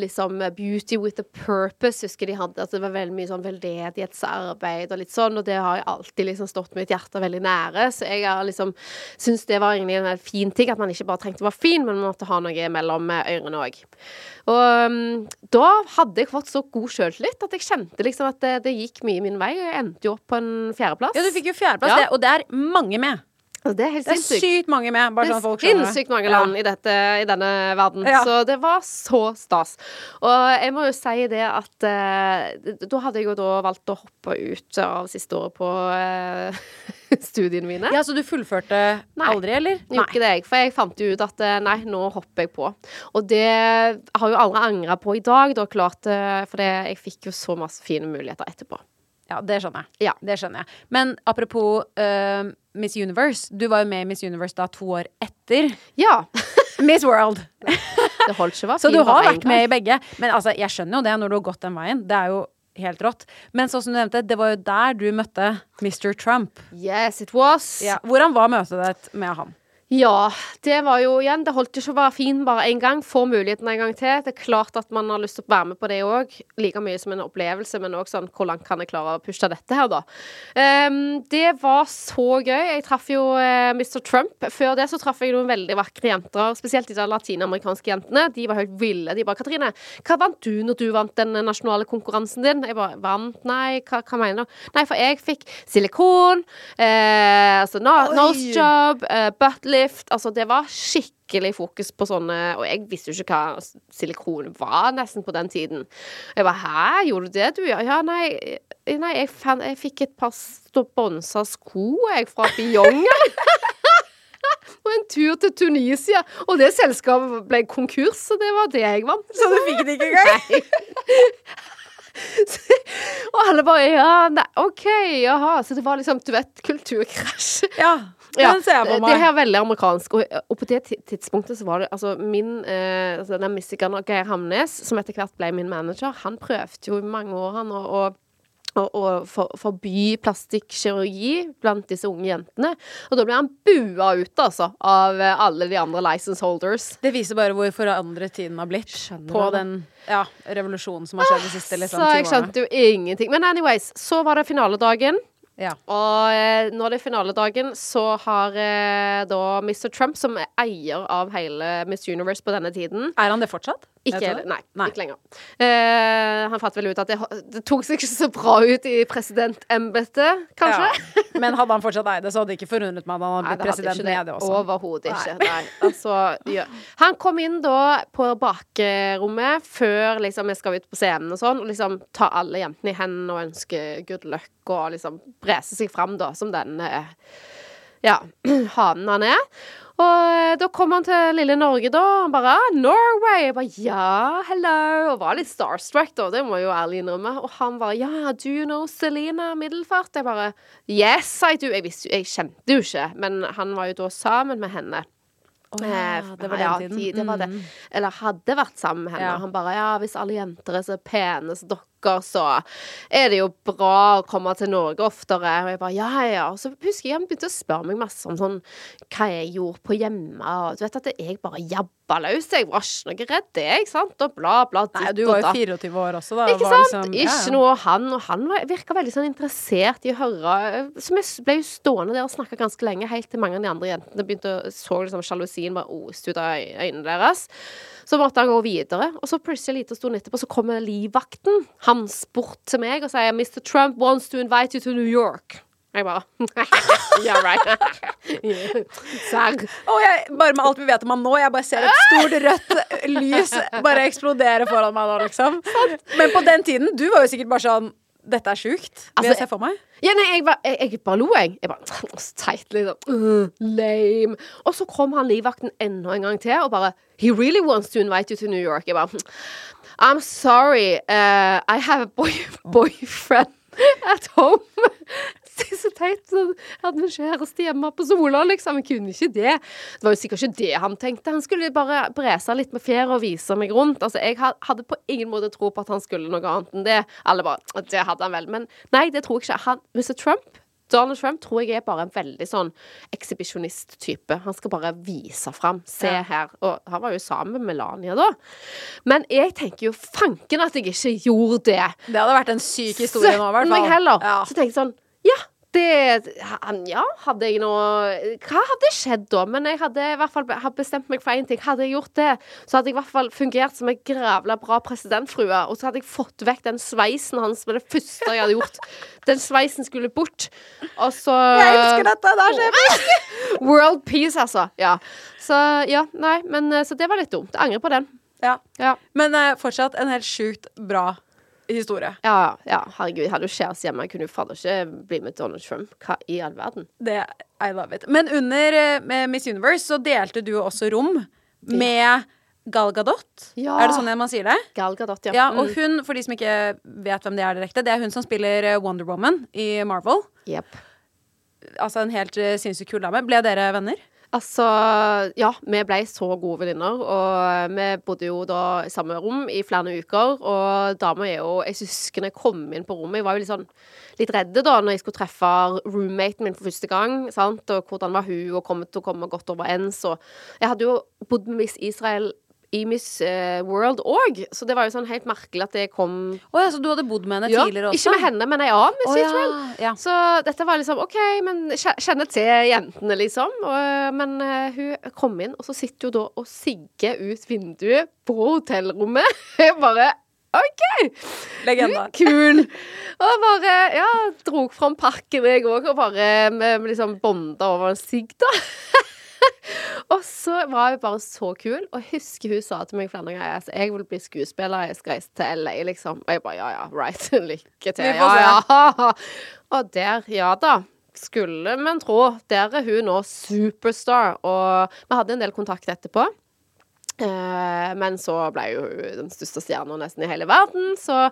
Speaker 3: liksom beauty with a purpose. Husker de hadde at det var veldig mye sånn veldedighetsarbeid og litt sånn, og det har jeg alltid liksom stått mitt hjerte veldig nære. Så jeg har liksom syns det var egentlig en fin ting, at man ikke bare trengte å være fin, men man måtte ha noe mellom eh, ørene òg. Og um, da hadde jeg fått så god sjøltillit at jeg kjente liksom at det, det gikk mye min vei, og jeg endte jo opp på en fjerdeplass.
Speaker 2: Ja, du fikk jo fjerdeplass,
Speaker 3: Ja.
Speaker 2: det, og det er mange med.
Speaker 3: Og det er helt
Speaker 2: Det er
Speaker 3: sinnssykt.
Speaker 2: sykt mange med, bare
Speaker 3: Det
Speaker 2: sånn
Speaker 3: er
Speaker 2: folk skjønner.
Speaker 3: sinnssykt mange
Speaker 2: Ja.
Speaker 3: land i, dette, i denne verden.
Speaker 2: Ja.
Speaker 3: Så det var så stas. Og jeg må jo si det at eh, Da hadde jeg jo da valgt å hoppe ut av siste året på eh, studiene mine.
Speaker 2: Ja, Så du fullførte
Speaker 3: Nei.
Speaker 2: aldri, eller?
Speaker 3: Gjorde ikke det, jeg. For jeg fant jo ut at eh, nei, nå hopper jeg på. Og det har jo aldri angra på i dag, da, klart. eh, For det, jeg fikk jo så masse fine muligheter etterpå.
Speaker 2: Ja, det skjønner jeg.
Speaker 3: Ja.
Speaker 2: Det skjønner jeg. Men apropos eh, Miss Universe. Du var jo med i Miss Universe da to år etter
Speaker 3: Ja.
Speaker 2: Miss World.
Speaker 3: Det holdt ikke å
Speaker 2: Så du har vært med i begge. Men altså, jeg skjønner jo det når du har gått den veien. Det er jo helt rått. Men sånn som du nevnte, det var jo der du møtte Mr. Trump.
Speaker 3: Yes, it was.
Speaker 2: Ja. Hvordan var møtet ditt med han?
Speaker 3: Ja, det var jo igjen Det holdt ikke å være fin bare én gang. Få muligheten en gang til. Det er klart at man har lyst til å være med på det òg. Like mye som en opplevelse, men òg sånn Hvor langt kan jeg klare å pushe dette her, da? Um, det var så gøy. Jeg traff jo uh, Mr. Trump. Før det så traff jeg noen veldig vakre jenter. Spesielt de latinamerikanske jentene. De var helt ville. De bare 'Katrine, hva vant du når du vant den nasjonale konkurransen din?' Jeg bare 'Vant? Nei, hva, hva mener du?' Nei, for jeg fikk silikon, uh, altså nose job, uh, butt lift Altså, det var skikkelig fokus på sånne Og jeg visste jo ikke hva silikon var nesten på den tiden. Jeg bare 'Hæ, gjorde du det, du?' Ja, nei, eh, nei jeg, fan, jeg fikk et par sponsa sko, jeg, fra Biong. Og en tur til Tunisia. Og det selskapet ble konkurs, så det var det jeg vant.
Speaker 2: Så du fikk det ikke engang?
Speaker 3: Og alle bare Ja, nei, OK, jaha. Så det var liksom, du vet, kulturkrasj.
Speaker 2: Ja.
Speaker 3: Ja,
Speaker 2: på
Speaker 3: det her er veldig amerikansk. Og, og på det tidspunktet så var det altså min eh, altså Den Michigan Geir Hamnes, som etter hvert ble min manager, han prøvde jo i mange år han å, å for, forby plastikkirurgi blant disse unge jentene. Og da ble han bua ut, altså, av eh, alle de andre license holders.
Speaker 2: Det viser bare hvor forandret tiden har blitt
Speaker 3: Skjønner
Speaker 2: på den ja, revolusjonen som har skjedd de siste liksom,
Speaker 3: Så jeg skjønte jo ingenting. Men anyways, så var det finaledagen.
Speaker 2: Ja.
Speaker 3: Og eh, når det er finaledagen, så har eh, da Mr. Trump, som er eier av hele Miss Universe på denne tiden
Speaker 2: Er han det fortsatt?
Speaker 3: Ikke,
Speaker 2: det?
Speaker 3: nei,
Speaker 2: Nei.
Speaker 3: ikke lenger. Eh, han fant vel ut at det, det tok seg ikke så bra ut i presidentembetet, kanskje.
Speaker 2: Ja. Men hadde han fortsatt eid det, så hadde det ikke forundret meg at han hadde blitt president med det også.
Speaker 3: Overhodet ikke. Nei. Altså, ja. Han kom inn da på bakrommet før liksom vi skal ut på scenen og sånn, og liksom ta alle jentene i hendene og ønske good luck og liksom brese seg fram da som den eh, ja, hanen han er. Og eh, da kom han til lille Norge, da. Han bare ah, 'Norway!' Jeg bare 'ja, hello'. Og var litt starstruck, da. Det må jeg jo ærlig innrømme. Og han bare 'ja, do you know Selena Middelfart?' Jeg bare 'yes, I do'. Jeg, visste, jeg kjente jo ikke, men han var jo da sammen med henne.
Speaker 2: Oh, ja, det var den
Speaker 3: ja,
Speaker 2: tiden.
Speaker 3: de- det var det.
Speaker 2: Mm.
Speaker 3: Eller hadde vært sammen med henne.
Speaker 2: Ja.
Speaker 3: Han bare Ja, hvis alle jenter er så pene som dere, så er det jo bra å komme til Norge oftere. Og jeg bare ja, ja. Og så husker jeg han begynte å spørre meg masse om sånn hva jeg gjorde på hjemme. Og du vet at jeg bare jabba løs. Jeg var ikke noe redd, jeg, sant. Og bla, bla.
Speaker 2: ditt Nei,
Speaker 3: datt.
Speaker 2: du var jo 24 år også, da.
Speaker 3: Ikke sant?
Speaker 2: liksom- ja, ja.
Speaker 3: Ikke noe han, og han virka veldig sånn interessert i å høre Så vi ble jo stående der og snakka ganske lenge, helt til mange av de andre jentene begynte å så liksom sjalusien bare oste ut av øynene deres. Så måtte han gå videre, og så plutselig en liten stund etterpå så kommer livvakten hans bort til meg og sier 'Mr. Trump wants to invite you to New York'. Jeg bare Yeah, right. Serr.
Speaker 2: Og bare med alt vi vet om han nå, jeg bare ser et stort rødt lys bare eksplodere foran meg nå, liksom. Men på den tiden, du var jo sikkert bare sånn Dette er sjukt. Vil
Speaker 3: Altså,
Speaker 2: jeg se for meg.
Speaker 3: Ja, nei, jeg, var, jeg, jeg bare lo, jeg. Jeg bare, Så teit, liksom. Uh, lame. Og så kom han livvakten enda en gang til og bare He really wants to invite you to New York. Jeg bare I'm sorry. uh, I have a boy, boyfriend at home. Så teit. Så hadde vi kjæreste hjemme på Sola, liksom. Jeg kunne ikke det. Det var jo sikkert ikke det han tenkte. Han skulle bare brese litt med fjæra og vise meg rundt. Altså, jeg hadde på ingen måte tro på at han skulle noe annet enn det. Alle bare Det hadde han vel. Men nei, det tror jeg ikke. Han, Mr. Trump Donald Trump tror jeg er bare en veldig sånn ekshibisjonist-type. Han skal bare vise fram. Se
Speaker 2: Ja.
Speaker 3: her. Og han var jo sammen med Melania da. Men jeg tenker jo fanken at jeg ikke gjorde det.
Speaker 2: Det hadde vært en syk historie nå, i hvert
Speaker 3: 17 meg
Speaker 2: fall.
Speaker 3: Så tenkte jeg sånn Ja, det Ja, hadde jeg noe Hva hadde skjedd da? Men jeg hadde i hvert fall bestemt meg for én ting. Hadde jeg gjort det, så hadde jeg i hvert fall fungert som ei grævla bra presidentfrue. Og så hadde jeg fått vekk den sveisen hans med det første jeg hadde gjort. Den sveisen skulle bort. Og så
Speaker 2: Jeg elsker dette! Det er så!
Speaker 3: World peace, altså. Ja. Så ja, nei, men eh, Så det var litt dumt. Jeg angrer på den.
Speaker 2: Ja.
Speaker 3: Ja.
Speaker 2: Men uh, fortsatt en helt sjukt bra historie.
Speaker 3: Ja, ja, herregud. Jeg hadde jo kjæreste hjemme. Jeg kunne jo fader ikke bli med Donald Trump. Hva i all verden?
Speaker 2: Det, I love it. Men under eh, med Miss Universe så delte du også rom med Gal Gadot.
Speaker 3: Ja.
Speaker 2: Er det sånn man sier det?
Speaker 3: Gal Gadot, ja.
Speaker 2: Ja, og
Speaker 3: Mm.
Speaker 2: hun, for de som ikke vet hvem det er direkte, det er hun som spiller eh, Wonder Woman i Marvel.
Speaker 3: Yep.
Speaker 2: Altså en helt uh, sinnssykt kul dame. Ble dere venner?
Speaker 3: Altså, ja, vi ble så gode venninner, og vi bodde jo da i samme rom i flere uker, og dama er jo Jeg husker når jeg kom inn på rommet, jeg var jo litt sånn litt redde da når jeg skulle treffe roommaten min for første gang, sant, og hvordan var hun, og kommet til å komme godt overens, og jeg hadde jo bodd med Miss Israel i Miss eh, World òg, så det var jo sånn helt merkelig at det kom
Speaker 2: Å ja, så du hadde bodd med henne
Speaker 3: ja,
Speaker 2: tidligere også?
Speaker 3: Ikke med henne, men ei annen Miss
Speaker 2: oh,
Speaker 3: Israel.
Speaker 2: ja.
Speaker 3: Så dette var liksom OK, men kjenne til jentene, liksom. Og, men eh, hun kom inn, og så sitter hun da og sigger ut vinduet på hotellrommet. Bare OK!
Speaker 2: Legenda.
Speaker 3: Kul! Og bare ja, drog fram pakken, jeg òg, og bare liksom bonda over en sigg, da. og så var hun bare så kul, og husker hun sa til meg flere ganger altså, jeg vil bli skuespiller, jeg skal reise til LA, liksom. Og jeg bare ja ja, right, lykke til. Ja ja. Og der, ja da. Skulle man tro. Der er hun nå superstar. Og vi hadde en del kontakt etterpå. Eh, men så ble jo hun den største stjerna nesten i hele verden, så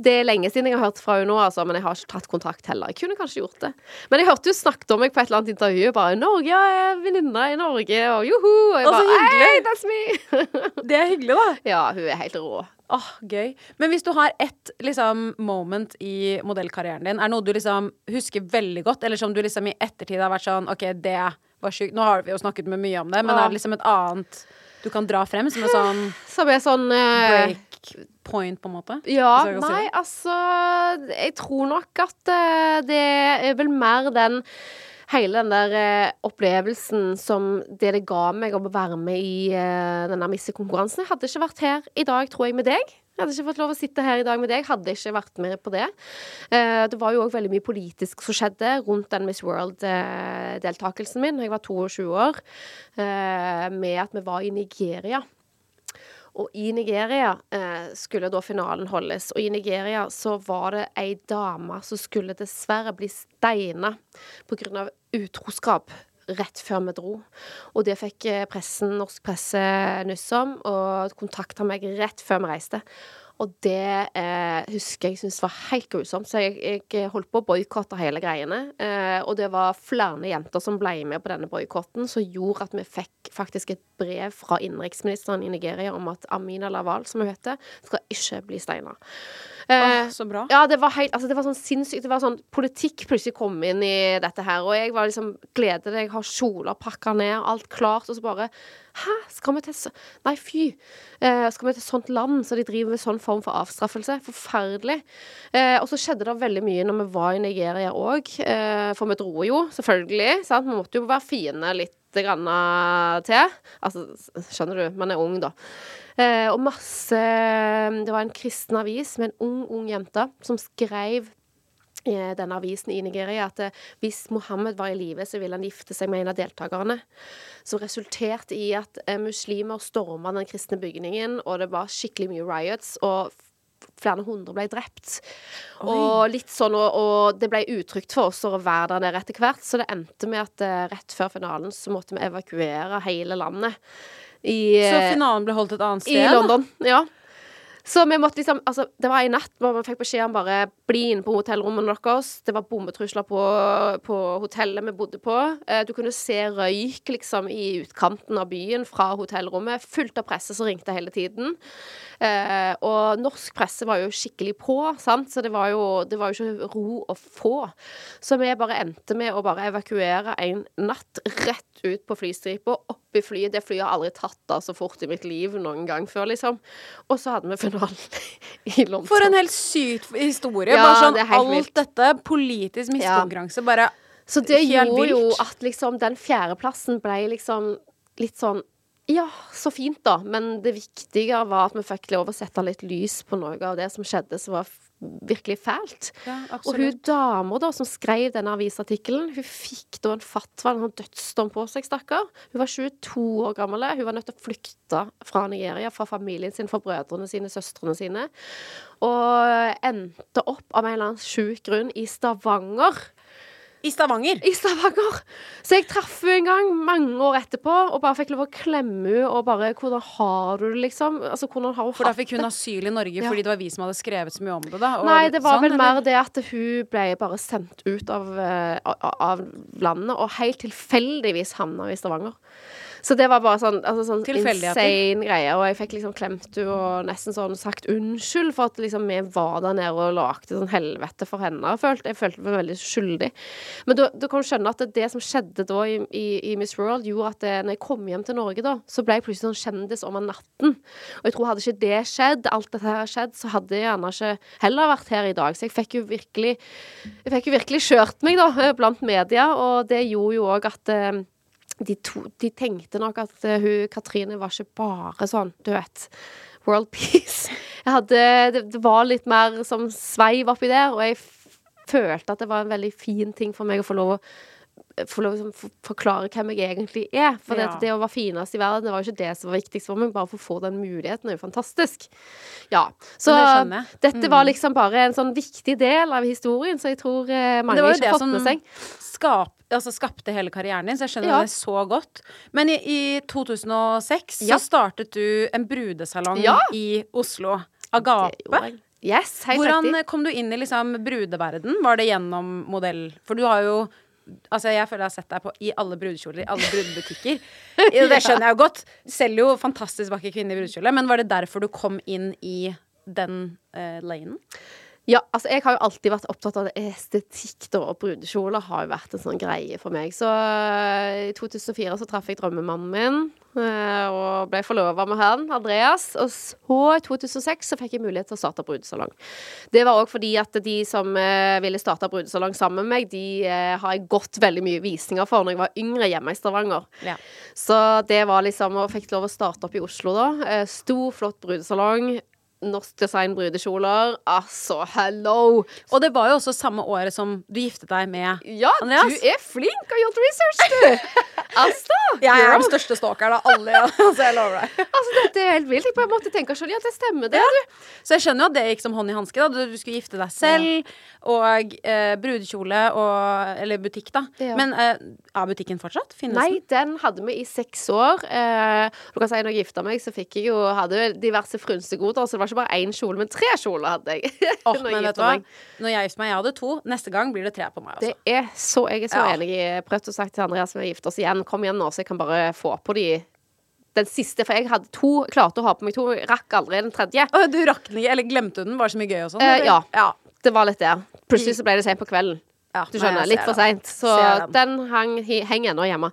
Speaker 3: det er lenge siden jeg har hørt fra henne nå, altså, men jeg har ikke tatt kontakt heller. Jeg kunne kanskje gjort det. Men jeg hørte hun snakket om meg på et eller annet intervju, bare 'Norge, jeg er venninne i Norge', og joho! Og jeg bare. Hey, that's me!
Speaker 2: Det er hyggelig, da.
Speaker 3: ja, hun er helt rå.
Speaker 2: Åh, gøy. Men hvis du har ett liksom, moment i modellkarrieren din, er det noe du liksom husker veldig godt, eller som du liksom i ettertid har vært sånn OK, det var sjukt. Nå har vi jo snakket med mye om det, men
Speaker 3: Ja.
Speaker 2: er det liksom et annet du kan dra frem som en sånn
Speaker 3: Som er sånn eh,
Speaker 2: break point, på en måte?
Speaker 3: Ja, nei,
Speaker 2: si
Speaker 3: altså Jeg tror nok at eh, det er vel mer den hele den der eh, opplevelsen som det det ga meg å være med i eh, denne missekonkurransen Jeg hadde ikke vært her i dag, tror jeg, med deg. Jeg hadde ikke fått lov å sitte her i dag med deg, hadde ikke vært med på det. Eh, det var jo òg veldig mye politisk som skjedde rundt den Miss World-deltakelsen min da jeg var 22 år, eh, med at vi var i Nigeria. Og i Nigeria eh, skulle da finalen holdes. Og i Nigeria så var det ei dame som skulle dessverre bli steina pga. utroskap rett før vi dro. Og det fikk eh, pressen, norsk presse nyss om, og kontakta meg rett før vi reiste. Og det eh, husker jeg syntes var helt grusomt, så jeg, jeg holdt på å boikotte hele greiene. Eh, og det var flere jenter som ble med på denne boikotten, som gjorde at vi fikk faktisk et brev fra innenriksministeren i Nigeria om at Amina Laval, som hun heter, skal ikke bli steina.
Speaker 2: Åh, så bra.
Speaker 3: Ja, det var helt Altså, det var sånn sinnssykt. Det var sånn Politikk plutselig kom inn i dette her, og jeg var liksom Gleder deg, har kjoler pakka ned, alt klart, og så bare Hæ, skal vi til så Nei, fy. Eh, skal vi til sånt land så de driver med sånn form for avstraffelse? Forferdelig. Eh, og så skjedde det veldig mye når vi var i Nigeria òg, eh, for vi dro jo, selvfølgelig. Sant? Vi måtte jo være fine litt grann til. Altså, skjønner du, man er ung, da. Eh, og masse Det var en kristen avis med en ung, ung jente som skrev i denne avisen i Nigeria at eh, hvis Mohammed var i live, så ville han gifte seg med en av deltakerne. Som resulterte i at eh, muslimer storma den kristne bygningen, og det var skikkelig mye riots. og Flere hundre ble drept. Og litt sånn, og, og det ble utrygt for oss å være der nede etter hvert, så det endte med at eh, rett før finalen så måtte vi evakuere hele landet. I,
Speaker 2: Så
Speaker 3: eh,
Speaker 2: finalen ble holdt et annet sted?
Speaker 3: i
Speaker 2: da?
Speaker 3: London, ja. Så vi måtte liksom Altså, det var en natt hvor vi fikk beskjed om bare bli inne på hotellrommene deres. Det var bombetrusler på, på hotellet vi bodde på. Eh, Du kunne se røyk liksom i utkanten av byen fra hotellrommet. Fullt av presse som ringte hele tiden. Eh, og norsk presse var jo skikkelig på, sant, så det var jo, det var jo ikke ro å få. Så vi bare endte med å bare evakuere en natt rett ut på flystripa, i flyet. Det flyet har aldri tatt av så fort i mitt liv noen gang før, liksom. Og så hadde vi finalen i London.
Speaker 2: For en helt syk historie.
Speaker 3: Ja,
Speaker 2: bare sånn
Speaker 3: det
Speaker 2: alt
Speaker 3: vilt.
Speaker 2: dette, politisk miskonkurranse, bare
Speaker 3: Så det
Speaker 2: gjorde
Speaker 3: gjorde jo at liksom den fjerdeplassen ble liksom litt sånn ja, så fint, da. Men det viktige var at vi fikk lov å sette litt lys på noe av det som skjedde som var virkelig fælt.
Speaker 2: Ja,
Speaker 3: og hun dama da som skrev denne avisartikkelen, hun fikk da en fatwa, en sånn dødsdom på seg, stakkar. Hun var 22 år gammel. Hun var nødt til å flykte fra Nigeria, fra familien sin, fra brødrene sine, søstrene sine. Og endte opp av en eller annen sjuk grunn i Stavanger.
Speaker 2: I Stavanger.
Speaker 3: I Stavanger! Så jeg traff henne en gang mange år etterpå og bare fikk lov å klemme henne og bare 'Hvordan har du det?' liksom. Altså, hvordan har hun
Speaker 2: For da fikk hun asyl i Norge
Speaker 3: Ja.
Speaker 2: fordi det var vi som hadde skrevet så mye om det, da? og
Speaker 3: Nei, det var
Speaker 2: sånn,
Speaker 3: vel
Speaker 2: eller?
Speaker 3: mer det at hun ble bare sendt ut av, eh, av, av landet, og helt tilfeldigvis havna i Stavanger. Så det var bare sånn, altså sånn insane greie. Og jeg fikk liksom klemt henne og nesten sånn sagt unnskyld for at liksom vi var der nede og lagde sånn helvete for henne. Jeg følte, jeg følte meg veldig skyldig. Men da, du kan skjønne at det, det som skjedde da i, i, i Miss World, gjorde at det, når jeg kom hjem til Norge, da, så ble jeg plutselig sånn kjendis over natten. Og jeg tror hadde ikke det skjedd, alt dette her skjedd, så hadde jeg gjerne ikke heller vært her i dag. Så jeg fikk jo virkelig Jeg fikk jo virkelig kjørt meg, da, blant media, og det gjorde jo òg at eh, de, to, de tenkte nok at eh, hun Katrine var ikke bare sånn, du vet World peace. Hadde, det, det var litt mer som sveiv oppi der, og jeg følte at det var en veldig fin ting for meg å få lov å få lov å liksom forklare hvem jeg egentlig er. For
Speaker 2: Ja.
Speaker 3: det, det å være finest i verden, det var jo ikke det som var viktigst for meg. Bare for å få den muligheten er jo fantastisk. Ja. Så
Speaker 2: det mm.
Speaker 3: dette var liksom bare en sånn viktig del av historien, så jeg tror eh, mange ikke har
Speaker 2: som
Speaker 3: med seg.
Speaker 2: skap, altså skapte hele karrieren din, så jeg skjønner
Speaker 3: Ja.
Speaker 2: det så godt. Men i, i 2006
Speaker 3: Ja.
Speaker 2: så startet du en brudesalong
Speaker 3: Ja.
Speaker 2: i Oslo. Agape.
Speaker 3: Yes,
Speaker 2: Hvordan
Speaker 3: riktig.
Speaker 2: kom du inn i liksom brudeverden? Var det gjennom modell? For du har jo Altså, jeg føler jeg har sett deg på i alle brudekjoler, i alle brudebutikker. Det skjønner jeg jo godt. Du selger jo fantastisk vakker kvinne i brudekjole, men var det derfor du kom inn i den uh, lanen?
Speaker 3: Ja, altså jeg har jo alltid vært opptatt av estetikk, da, og brudekjoler har jo vært en sånn greie for meg. Så eh, i 2004 så traff jeg drømmemannen min, eh, og ble forlova med han, Andreas. Og så i 2006 så fikk jeg mulighet til å starte brudesalong. Det var òg fordi at de som eh, ville starte brudesalong sammen med meg, de har jeg gått veldig mye visninger for når jeg var yngre hjemme i Stavanger.
Speaker 2: Ja.
Speaker 3: Så det var liksom Og fikk lov å starte opp i Oslo, da. Stor, flott brudesalong. Norsk design brudekjoler. Altså, hello!
Speaker 2: Og det var jo også samme året som du giftet deg med
Speaker 3: Ja,
Speaker 2: Andreas?
Speaker 3: du er flink og har gjort research, du! altså,
Speaker 2: Jeg er den største stalkeren av alle, ja. altså, jeg lover deg.
Speaker 3: altså, dette er helt vilt. Jeg bare måtte tenke sjøl. ja, det stemmer, det. du.
Speaker 2: Så jeg skjønner jo at det gikk som hånd i hanske. da Du skulle gifte deg selv, og eh, brudekjole og Eller butikk, da.
Speaker 3: Ja.
Speaker 2: Men eh, er butikken fortsatt? Finnes
Speaker 3: Nei,
Speaker 2: den?
Speaker 3: den hadde vi i seks år. Eh, du kan si når jeg gifta meg, så fikk jeg jo hadde diverse frynsegoder, så det var ikke bare én kjole, men tre kjoler hadde jeg.
Speaker 2: Oh,
Speaker 3: når jeg.
Speaker 2: Når jeg gifter meg, jeg hadde to. Neste gang blir det tre på meg.
Speaker 3: Det
Speaker 2: Altså.
Speaker 3: er så, jeg er så
Speaker 2: Ja.
Speaker 3: enig. Jeg prøvde å sagt til Andreas som vi gifte oss igjen, kom igjen nå, så jeg kan bare få på de den siste, for jeg hadde to, klarte å ha på meg to, rakk aldri den tredje.
Speaker 2: Oh, du rakk den ikke, eller glemte du den? Var det så mye gøy og sånn?
Speaker 3: Eh, ja.
Speaker 2: ja.
Speaker 3: Det var litt der. Plutselig så ble det sent på kvelden.
Speaker 2: Ja,
Speaker 3: Du skjønner, litt for seint. Så
Speaker 2: den.
Speaker 3: hang, henger ennå hjemme.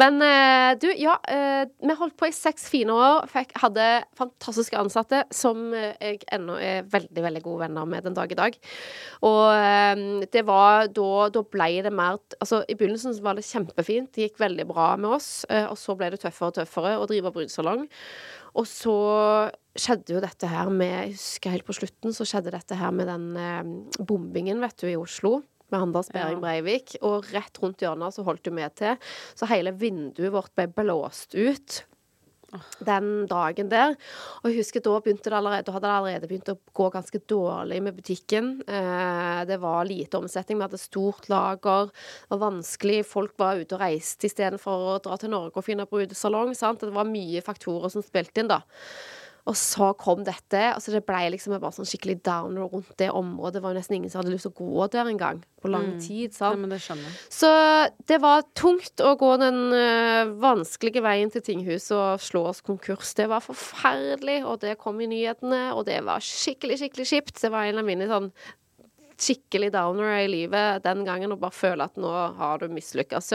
Speaker 3: Men uh, du, ja. Uh, vi holdt på i seks fine år. Fikk, hadde fantastiske ansatte som eh, jeg ennå er veldig, veldig gode venner med den dag i dag. Og uh, det var da Da ble det mer Altså, i begynnelsen var det kjempefint. Det gikk veldig bra med oss. og så ble det tøffere og tøffere å drive brudesalong. Og så skjedde jo dette her med Jeg husker helt på slutten så skjedde dette her med den bombingen, vet du, i Oslo. Med Anders Behring Breivik. Og rett rundt hjørnet så holdt du med til. Så hele vinduet vårt ble blåst ut. Den dagen der. Og jeg husker da begynte det allerede Da hadde det allerede begynt å gå ganske dårlig med butikken. Eh, det var lite omsetning. Vi hadde stort lager. Det var vanskelig. Folk var ute og reiste istedenfor å dra til Norge og finne brudesalong. Sant? Det var mye faktorer som spilte inn, da. Og så kom dette. Altså det ble liksom bare sånn skikkelig downer rundt det området. Det var jo nesten ingen som hadde lyst til å gå der engang. På lang tid.
Speaker 2: Nei,
Speaker 3: sant?
Speaker 2: men det.
Speaker 3: Så det var tungt å gå den uh, vanskelige veien til tinghuset og slå oss konkurs. Det var forferdelig, og det kom i nyhetene, og det var skikkelig, skikkelig kjipt. Det var en av mine sånn skikkelig downer i livet den gangen, å bare føle at nå har du mislykkes.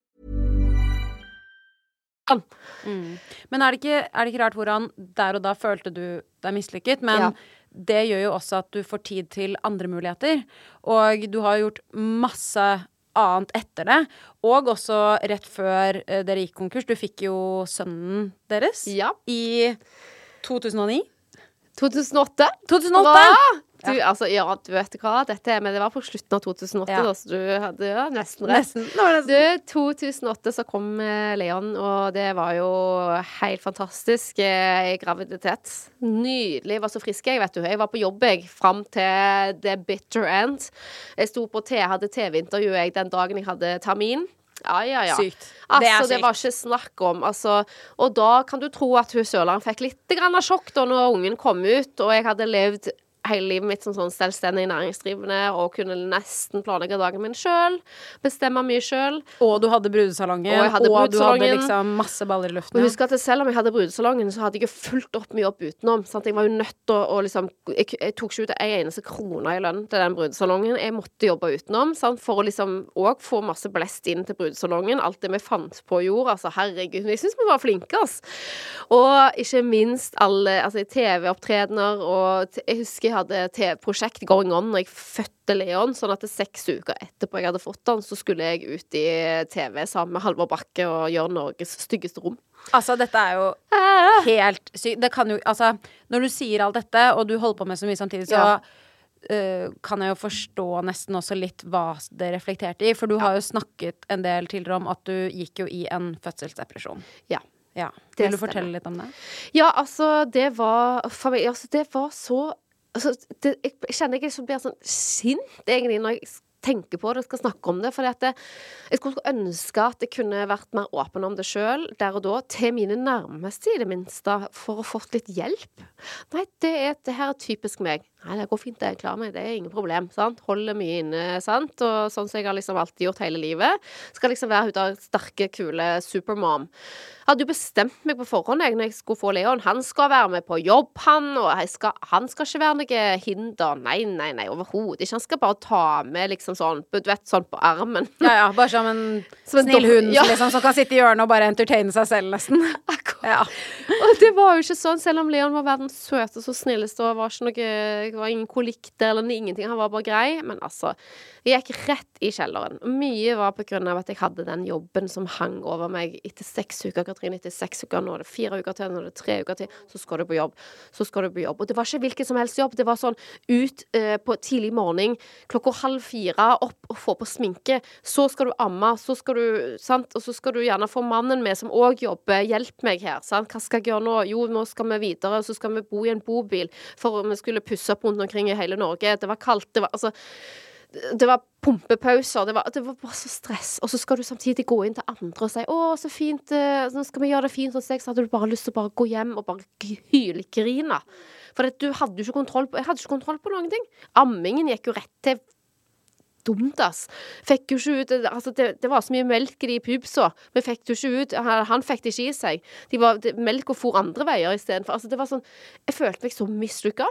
Speaker 2: Men er det, ikke, er det ikke rart hvordan der og da følte du deg mislykket? Men
Speaker 3: Ja.
Speaker 2: det gjør jo også at du får tid til andre muligheter. Og du har gjort masse annet etter det. Og også rett før eh, dere gikk konkurs. Du fikk jo sønnen deres
Speaker 3: Ja.
Speaker 2: i 2009.
Speaker 3: 2008.
Speaker 2: 2008!
Speaker 3: Bra! Du, altså, ja, du vet hva, dette Men det var på slutten av 2008,
Speaker 2: Ja.
Speaker 3: da, så du hadde ja, nesten rett.
Speaker 2: Nesten. Nesten.
Speaker 3: Du, 2008 så kom eh, Leon, og det var jo helt fantastisk eh, graviditet. Nydelig. Jeg var så frisk, jeg, vet du. Jeg var på jobb, jeg, fram til the bitter end. Jeg sto på T, hadde TV-intervju jeg den dagen jeg hadde termin. Ja, ja, ja.
Speaker 2: Sykt. Det er
Speaker 3: Altså, det,
Speaker 2: sykt.
Speaker 3: var ikke snakk om. Altså, og da kan du tro at hun Sørland fikk litt av sjokk da når ungen kom ut, og jeg hadde levd hele livet mitt som sånn selvstendig næringsdrivende og kunne nesten planlegge dagen min sjøl. Bestemme mye sjøl.
Speaker 2: Og du hadde brudesalongen,
Speaker 3: Og hadde
Speaker 2: du hadde liksom masse baller i luften. Men
Speaker 3: husk at selv om jeg hadde brudesalongen, så hadde jeg jo fulgt opp mye opp utenom. Sant? Jeg var jo nødt til å, å liksom jeg, jeg tok ikke ut ei eneste krone i lønn til den brudesalongen. Jeg måtte jobbe utenom sant? for å liksom òg få masse blest inn til brudesalongen. Alt det vi fant på jord. Altså, herregud. Jeg syns vi var flinke, ass. Og ikke minst alle altså, TV-opptredener og Jeg husker hadde TV-prosjekt going on når jeg fødte Leon, sånn at seks uker etterpå jeg hadde fått han, så skulle jeg ut i TV sammen med Halvor Bakke og gjøre Norges styggeste rom.
Speaker 2: Altså, dette er jo helt sykt. Det kan jo Altså, når du sier alt dette, og du holder på med så mye samtidig, så
Speaker 3: Ja.
Speaker 2: uh, kan jeg jo forstå nesten også litt hva det reflekterte i. For du har jo snakket en del tidligere om at du gikk jo i en fødselsdepresjon.
Speaker 3: Ja.
Speaker 2: Ja. Vil du fortelle litt om det?
Speaker 3: Ja, altså, det var Altså, det var så altså, det, jeg, kjenner jeg liksom blir sånn sint, egentlig, når jeg tenker på det og skal snakke om det. For jeg skulle ønske at jeg kunne vært mer åpen om det sjøl der og da, til mine nærmeste i det minste, for å fått litt hjelp. Nei, det, er, det her er typisk meg. Nei, det går fint, jeg klarer meg, det er ingen problem. sant? Holder mye inne, sant? Og sånn som jeg har liksom alltid gjort hele livet. Skal liksom være hun der sterke, kule supermom. Hadde jo bestemt meg på forhånd jeg, når jeg skulle få Leon. Han skal være med på jobb, han, og skal, han skal ikke være noe hinder. Nei, nei, nei, overhodet ikke. Han skal bare ta med liksom sånn, du vet, sånn på armen.
Speaker 2: Ja, ja. Bare som en
Speaker 3: Som en
Speaker 2: snill hund
Speaker 3: ja.
Speaker 2: liksom, som kan sitte i hjørnet og bare entertaine seg selv, nesten. Ja.
Speaker 3: Og det var jo ikke sånn, selv om Leon var verdens søteste og snilleste og var ikke noe Det var ingen kolikk eller ingenting, han var bare grei. Men altså, jeg gikk rett i kjelleren. Mye var på grunn av at jeg hadde den jobben som hang over meg etter seks uker, Katrine. Etter seks uker, nå er det fire uker til, nå er det tre uker til. Så skal du på jobb. Så skal du på jobb. Og det var ikke hvilken som helst jobb. Det var sånn ut eh, på tidlig morgen, klokka halv fire, opp og få på sminke. Så skal du amme, så skal du Sant? Og så skal du gjerne få mannen med, som òg jobber. Hjelp meg her, sant. Hva skal jeg gjøre nå? Jo, nå skal vi videre, så skal vi bo i en bobil. For vi skulle pusse opp rundt omkring i hele Norge. Det var kaldt. Det var altså det var pumpepauser. Det var, det var bare så stress. Og så skal du samtidig gå inn til andre og si 'Å, så fint. eh, Nå skal vi gjøre det fint hos deg.' Så hadde du bare lyst til å bare gå hjem og bare hylgrine. For du hadde jo ikke kontroll på Jeg hadde ikke kontroll på noen ting. Ammingen gikk jo rett til dumt, ass. Fikk jo ikke ut Altså, det, det var så mye melk i de pupsa. Vi fikk jo ikke ut. Han, fikk det ikke i seg. De var, det, melk og for andre veier istedenfor. Altså, det var sånn Jeg følte meg så mislykka.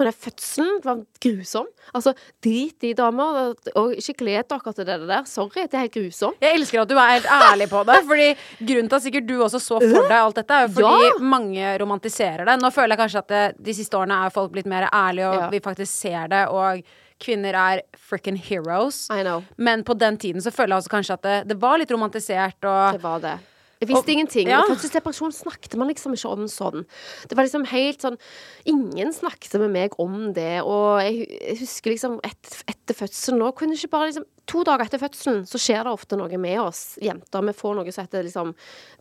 Speaker 3: Og den fødselen var grusom. Altså, drit i damer, og ikke gled dere til det der. Sorry, det er helt grusomt.
Speaker 2: Jeg elsker at du er helt ærlig på det. Fordi Grunnen til at sikkert du også så for deg alt dette, er jo fordi
Speaker 3: Ja.
Speaker 2: mange romantiserer det. Nå føler jeg kanskje at det, de siste årene er folk blitt mer ærlige, og
Speaker 3: Ja.
Speaker 2: vi faktisk ser det. Og kvinner er frikken heroes.
Speaker 3: I know.
Speaker 2: Men på den tiden så føler jeg også kanskje at det, det var litt romantisert. Og
Speaker 3: Det var det. Jeg visste
Speaker 2: Og-
Speaker 3: ingenting.
Speaker 2: ja.
Speaker 3: Og Fødselsdepresjon snakket man liksom ikke om sånn. Det var liksom helt sånn Ingen snakket med meg om det, og jeg, jeg husker liksom et, etter fødselen nå kunne ikke bare liksom To dager etter fødselen så skjer det ofte noe med oss jenter. Vi får noe som heter liksom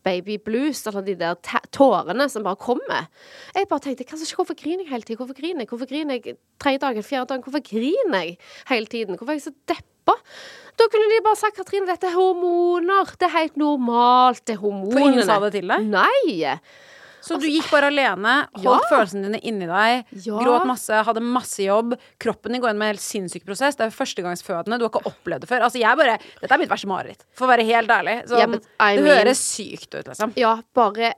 Speaker 3: baby blues, altså de der tårene som bare kommer. Jeg bare tenkte hvorfor griner jeg hele tiden? Hvorfor griner jeg? Hvorfor griner jeg tredje dagen, fjerde dagen? Hvorfor griner jeg hele tiden? Hvorfor er jeg så deppa? Da kunne de bare sagt Katrine, dette er hormoner. Det er helt normalt. Det er hormonene.
Speaker 2: For ingen sa det til deg?
Speaker 3: Nei.
Speaker 2: Så du gikk bare alene, holdt
Speaker 3: Ja.
Speaker 2: følelsene dine inni deg,
Speaker 3: Ja.
Speaker 2: gråt masse, hadde masse jobb. Kroppen din går inn med en helt sinnssyk prosess. Det er førstegangsfødende. Du har ikke opplevd det før. Altså, jeg bare Dette er mitt verste mareritt, for å være helt ærlig. Sånn,
Speaker 3: yeah, I
Speaker 2: det
Speaker 3: mean-
Speaker 2: høres sykt ut, liksom.
Speaker 3: Ja, bare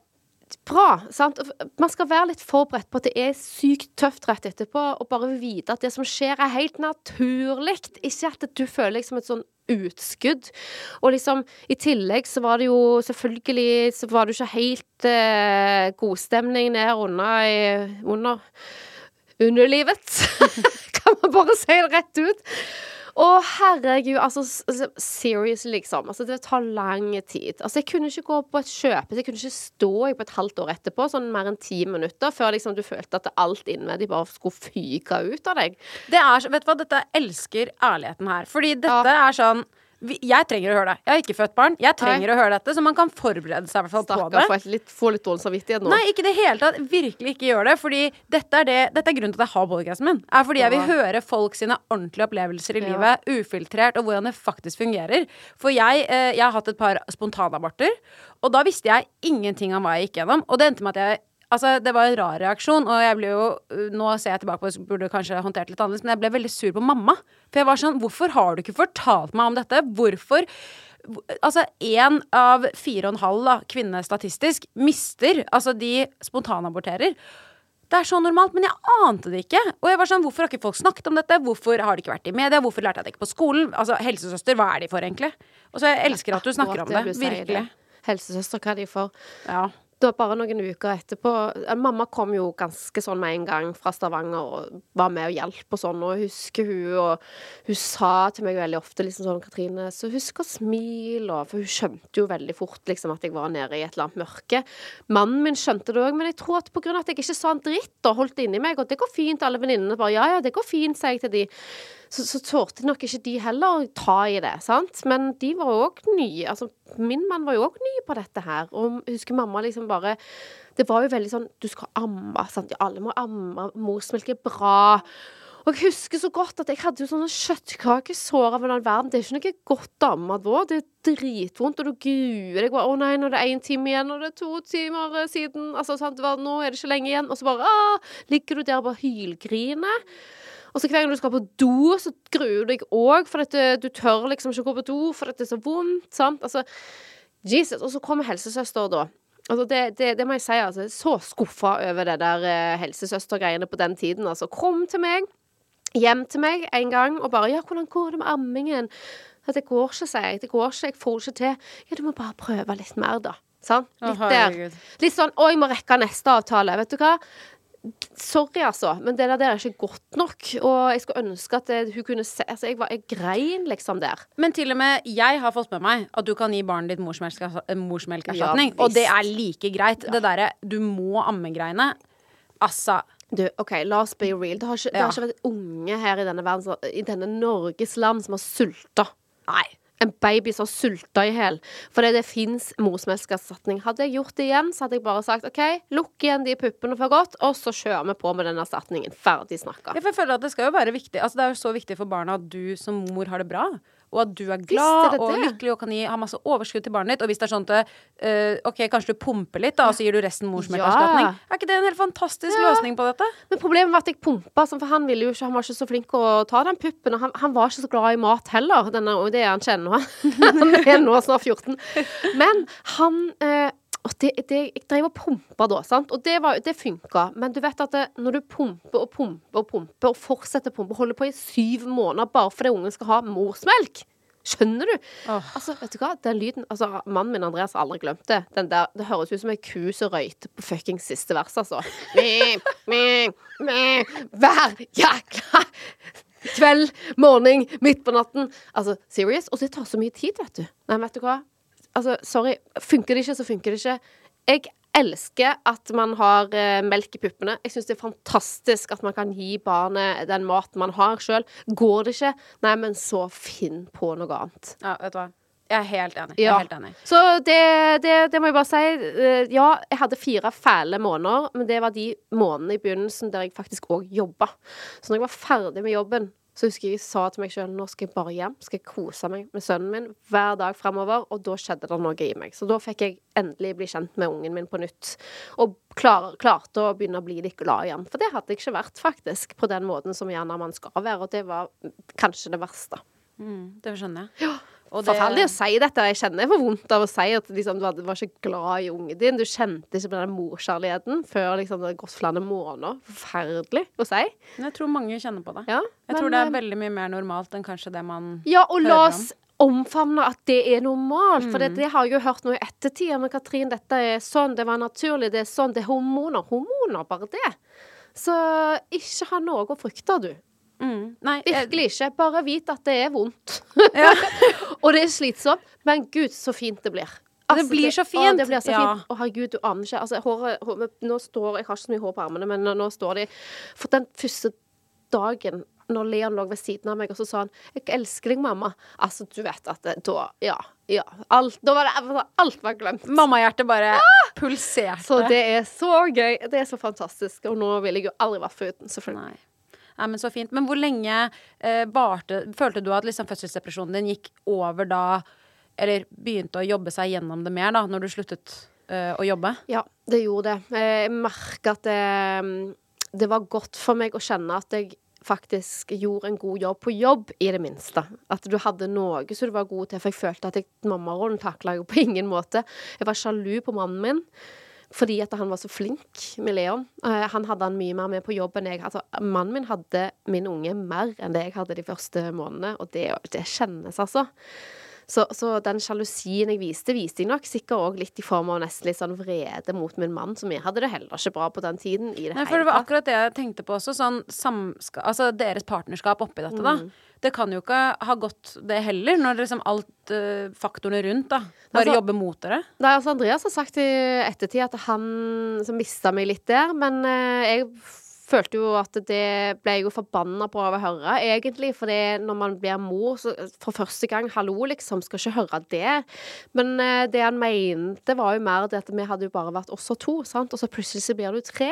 Speaker 3: bra. Sant? Man skal være litt forberedt på at det er sykt tøft rett etterpå, og bare vite at det som skjer, er helt naturlig. Ikke at du føler liksom et sånn utskudd. Og liksom, i tillegg så var det jo selvfølgelig Så var det jo ikke helt eh, godstemning der under under underlivet. kan man bare si det rett ut. Å, herregud, altså altså, seriously, liksom. Altså, det tar lang tid. Altså, jeg kunne ikke gå på et kjøpe, jeg kunne ikke stå på et halvt år etterpå, sånn mer enn ti minutter, før liksom du følte at alt innvendig bare skulle fyke ut av deg.
Speaker 2: Det er, vet du hva, dette elsker ærligheten her. Fordi dette er sånn Jeg trenger å høre det. Jeg har ikke født barn. Jeg trenger å høre dette, så man kan forberede seg hvert fall på det.
Speaker 3: Få litt, får litt dårlig samvittighet nå.
Speaker 2: Nei, ikke i det hele tatt. Virkelig ikke gjør det. Fordi dette er, det, dette er grunnen til at jeg har podkasten min. Er fordi jeg vil høre folk sine ordentlige opplevelser i
Speaker 3: Ja.
Speaker 2: livet, ufiltrert, og hvordan det faktisk fungerer. For jeg, eh, jeg har hatt et par spontanaborter, og da visste jeg ingenting om hva jeg gikk gjennom. Og det endte med at jeg Altså, det var en rar reaksjon, og jeg ble jo Nå ser jeg tilbake på det, burde kanskje håndtert litt annerledes, men jeg ble veldig sur på mamma. For jeg var sånn Hvorfor har du ikke fortalt meg om dette? Hvorfor Altså, én av fire og en halv da, kvinner statistisk mister. Altså, de spontanaborterer. Det er så normalt, men jeg ante det ikke. Og jeg var sånn, Hvorfor har ikke folk snakket om dette? Hvorfor har det ikke vært i media? Hvorfor lærte jeg det ikke på skolen? Altså, Helsesøster, hva er de for, egentlig? Og så Jeg elsker at du snakker om det. Virkelig.
Speaker 3: Helsesøster, hva er de for?
Speaker 2: Ja.
Speaker 3: Det var bare noen uker etterpå eh, Mamma kom jo ganske sånn med en gang fra Stavanger og var med og hjalp og sånn, og jeg husker hun og Hun sa til meg veldig ofte liksom sånn Katrine, så husk å smile, For hun skjønte jo veldig fort liksom at jeg var nede i et eller annet mørke. Mannen min skjønte det òg, men jeg tror at av at jeg ikke sa en dritt og holdt det inni meg, og det går fint, alle venninnene bare ja, ja, det går fint, sier jeg til de så, så tålte nok ikke de heller å ta i det, sant. Men de var òg nye. Altså, min mann var jo òg ny på dette her. Og husker mamma liksom bare Det var jo veldig sånn Du skal amme, sant. Ja, alle må amme. Morsmelk er bra. Og jeg husker så godt at jeg hadde jo sånne kjøttkakesår av en annen verden. Det er ikke noe godt å amme da. Det er dritvondt, og du gruer deg. Å nei, nå er det én time igjen, og det er to timer siden. Altså, sant? Nå er det ikke lenge igjen. Og så bare ah, ligger du der og bare hylgriner. Og så hver gang du skal på do, så gruer du deg òg, for at du tør liksom ikke gå på do, for at det er så vondt. sant? Altså, Jesus. Og så kommer helsesøster, da. Altså det, det, det må jeg si, altså. Så skuffa over det der eh, helsesøstergreiene på den tiden. Altså, kom til meg, hjem til meg en gang, og bare 'Ja, hvordan går det med ammingen?' At det går ikke, sier jeg. Det går ikke, jeg får det ikke til. Ja, du må bare prøve litt mer, da. Sant? Litt der. Litt sånn 'Å, jeg må rekke neste avtale'. Vet du hva? Sorry, altså, men det der det er ikke godt nok. Og jeg skulle ønske at det, hun kunne se Altså, jeg, var, jeg grein liksom der.
Speaker 2: Men til og med jeg har fått med meg at du kan gi barnet ditt morsmelkerstatning.
Speaker 3: Ja,
Speaker 2: og det er like greit. Det derre du må amme-greiene. Altså
Speaker 3: Du, OK, la oss be real. Det har ikke, det
Speaker 2: Ja.
Speaker 3: har ikke vært unge her i denne verden, i denne Norges land som har sulta.
Speaker 2: Nei.
Speaker 3: En baby som sulta i hjel. Fordi det fins morsmelkerstatning. Hadde jeg gjort det igjen, så hadde jeg bare sagt OK, lukk igjen de puppene for godt, og så kjører vi på med den erstatningen. Ferdig snakka.
Speaker 2: Ja, jeg føler at det skal jo være viktig Altså Det er jo så viktig for barna at du som mor har det bra. Og at du er glad og lykkelig og kan gi, ha masse overskudd til barnet ditt. Og hvis det er sånn at uh, OK, kanskje du pumper litt, da, og så gir du resten morsmelkerstatning.
Speaker 3: Ja.
Speaker 2: Er ikke det en helt fantastisk
Speaker 3: Ja.
Speaker 2: løsning på dette?
Speaker 3: Men problemet var at jeg pumpa, sånn, for han ikke Han var ikke så flink å ta den puppen. Og han, han var ikke så glad i mat heller, denne, og det er han ikke ennå. han er nå snart 14. Men han eh, og det, det, jeg drev og pumpa da, sant? og det, var- det funka. Men du vet at det, når du pumper og pumper og pumper og fortsetter å pumpe, holder på i syv måneder bare fordi ungen skal ha morsmelk Skjønner du? Altså, vet du hva? Den lyden altså, Mannen min Andreas har aldri glemt det. Den der, det høres ut som ei ku som røyter på fuckings siste vers, altså. Hver jækla kveld, morgen, midt på natten. Altså, serious? Og det tar så mye tid, vet du. Nei, vet du hva? Altså, sorry. Funker det ikke, så funker det ikke. Jeg elsker at man har eh, melk i puppene. Jeg syns det er fantastisk at man kan gi barnet den maten man har sjøl. Går det ikke, nei, men så finn på noe annet.
Speaker 2: Ja, vet du hva. Jeg er helt enig.
Speaker 3: Ja.
Speaker 2: er helt enig.
Speaker 3: Så det, det, det må jeg bare si. Eh, Ja, jeg hadde fire fæle måneder, men det var de månedene i begynnelsen der jeg faktisk òg jobba. Så når jeg var ferdig med jobben, så husker jeg jeg sa til meg sjøl nå skal jeg bare hjem, skal jeg kose meg med sønnen min hver dag fremover, og da skjedde det noe i meg. Så da fikk jeg endelig bli kjent med ungen min på nytt, og klar, klarte å begynne å bli litt glad igjen. For det hadde jeg ikke vært, faktisk, på den måten som gjerne man skal være, og det var kanskje det verste.
Speaker 2: Mm, det skjønner jeg. Og det-
Speaker 3: Forferdelig å si dette. Jeg kjenner jeg får vondt av å si at liksom, du hadde- var ikke glad i ungen din. Du kjente ikke på den morkjærligheten før liksom, det hadde gått flere måneder. Forferdelig å si.
Speaker 2: Men jeg tror mange kjenner på det.
Speaker 3: Ja,
Speaker 2: Jeg
Speaker 3: men,
Speaker 2: tror det er
Speaker 3: eh,
Speaker 2: veldig mye mer normalt enn kanskje det man
Speaker 3: Ja, og la
Speaker 2: hører
Speaker 3: oss omfavne at det er normalt. For
Speaker 2: Mm.
Speaker 3: det, det har jeg jo hørt nå i ettertid. Men Katrin, dette er sånn. Det var naturlig. Det er sånn. Det er hormoner. Hormoner, bare det. Så ikke ha noe å frykte, du.
Speaker 2: Mm. Nei,
Speaker 3: Virkelig ikke. Bare vit at det er vondt. og det er slitsomt. Men gud, så fint det blir. Altså,
Speaker 2: Det blir så
Speaker 3: Å,
Speaker 2: fint.
Speaker 3: det blir så
Speaker 2: Ja.
Speaker 3: fint. Å, herregud, du aner ikke. Altså, håret, håret Nå står Jeg har ikke så mye hår på armene, men nå, står de For den første dagen når Leon lå ved siden av meg, og så sa han 'Jeg elsker deg, mamma'. Altså, du vet at det, da Ja. Ja. Alt, da var det Alt var glemt.
Speaker 2: Mammahjertet bare pulserte.
Speaker 3: Ah! Så det er så gøy. Det er så fantastisk. Og nå ville jeg jo aldri vært foruten, selvfølgelig.
Speaker 2: Nei. Nei, men så fint. Men hvor lenge eh, varte Følte du at liksom fødselsdepresjonen din gikk over da Eller begynte å jobbe seg gjennom det mer da, når du sluttet eh, å jobbe?
Speaker 3: Ja, det gjorde det. Eh, Jeg merka at det, det var godt for meg å kjenne at jeg faktisk gjorde en god jobb på jobb, i det minste. At du hadde noe som du var god til. For jeg følte at jeg, mammarollen takla jeg på ingen måte. Jeg var sjalu på mannen min. Fordi at han var så flink med Leon. Eh, han hadde han mye mer med på jobb enn jeg. Altså, mannen min hadde min unge mer enn det jeg hadde de første månedene, og det, det kjennes, altså. Så, så den sjalusien jeg viste, viste jeg nok sikkert òg litt i form av nesten litt sånn vrede mot min mann, som jeg hadde det heller ikke bra på den tiden. i det
Speaker 2: Nei, for det var akkurat det jeg tenkte på også. Sånn samska altså deres partnerskap oppi dette, da.
Speaker 3: Mm.
Speaker 2: Det kan jo ikke ha gått det heller, når liksom alt uh, faktorene rundt, da, bare
Speaker 3: Altså-
Speaker 2: jobber mot dere.
Speaker 3: Nei, altså Andreas har sagt i ettertid at han som mista meg litt der, men uh, jeg følte jo at det ble jeg jo forbanna på av å høre, egentlig. For det, når man blir mor, så for første gang, hallo, liksom, skal ikke høre det. Men eh, det han mente, var jo mer det at vi hadde jo bare vært oss og to, sant. Og så plutselig så blir du tre.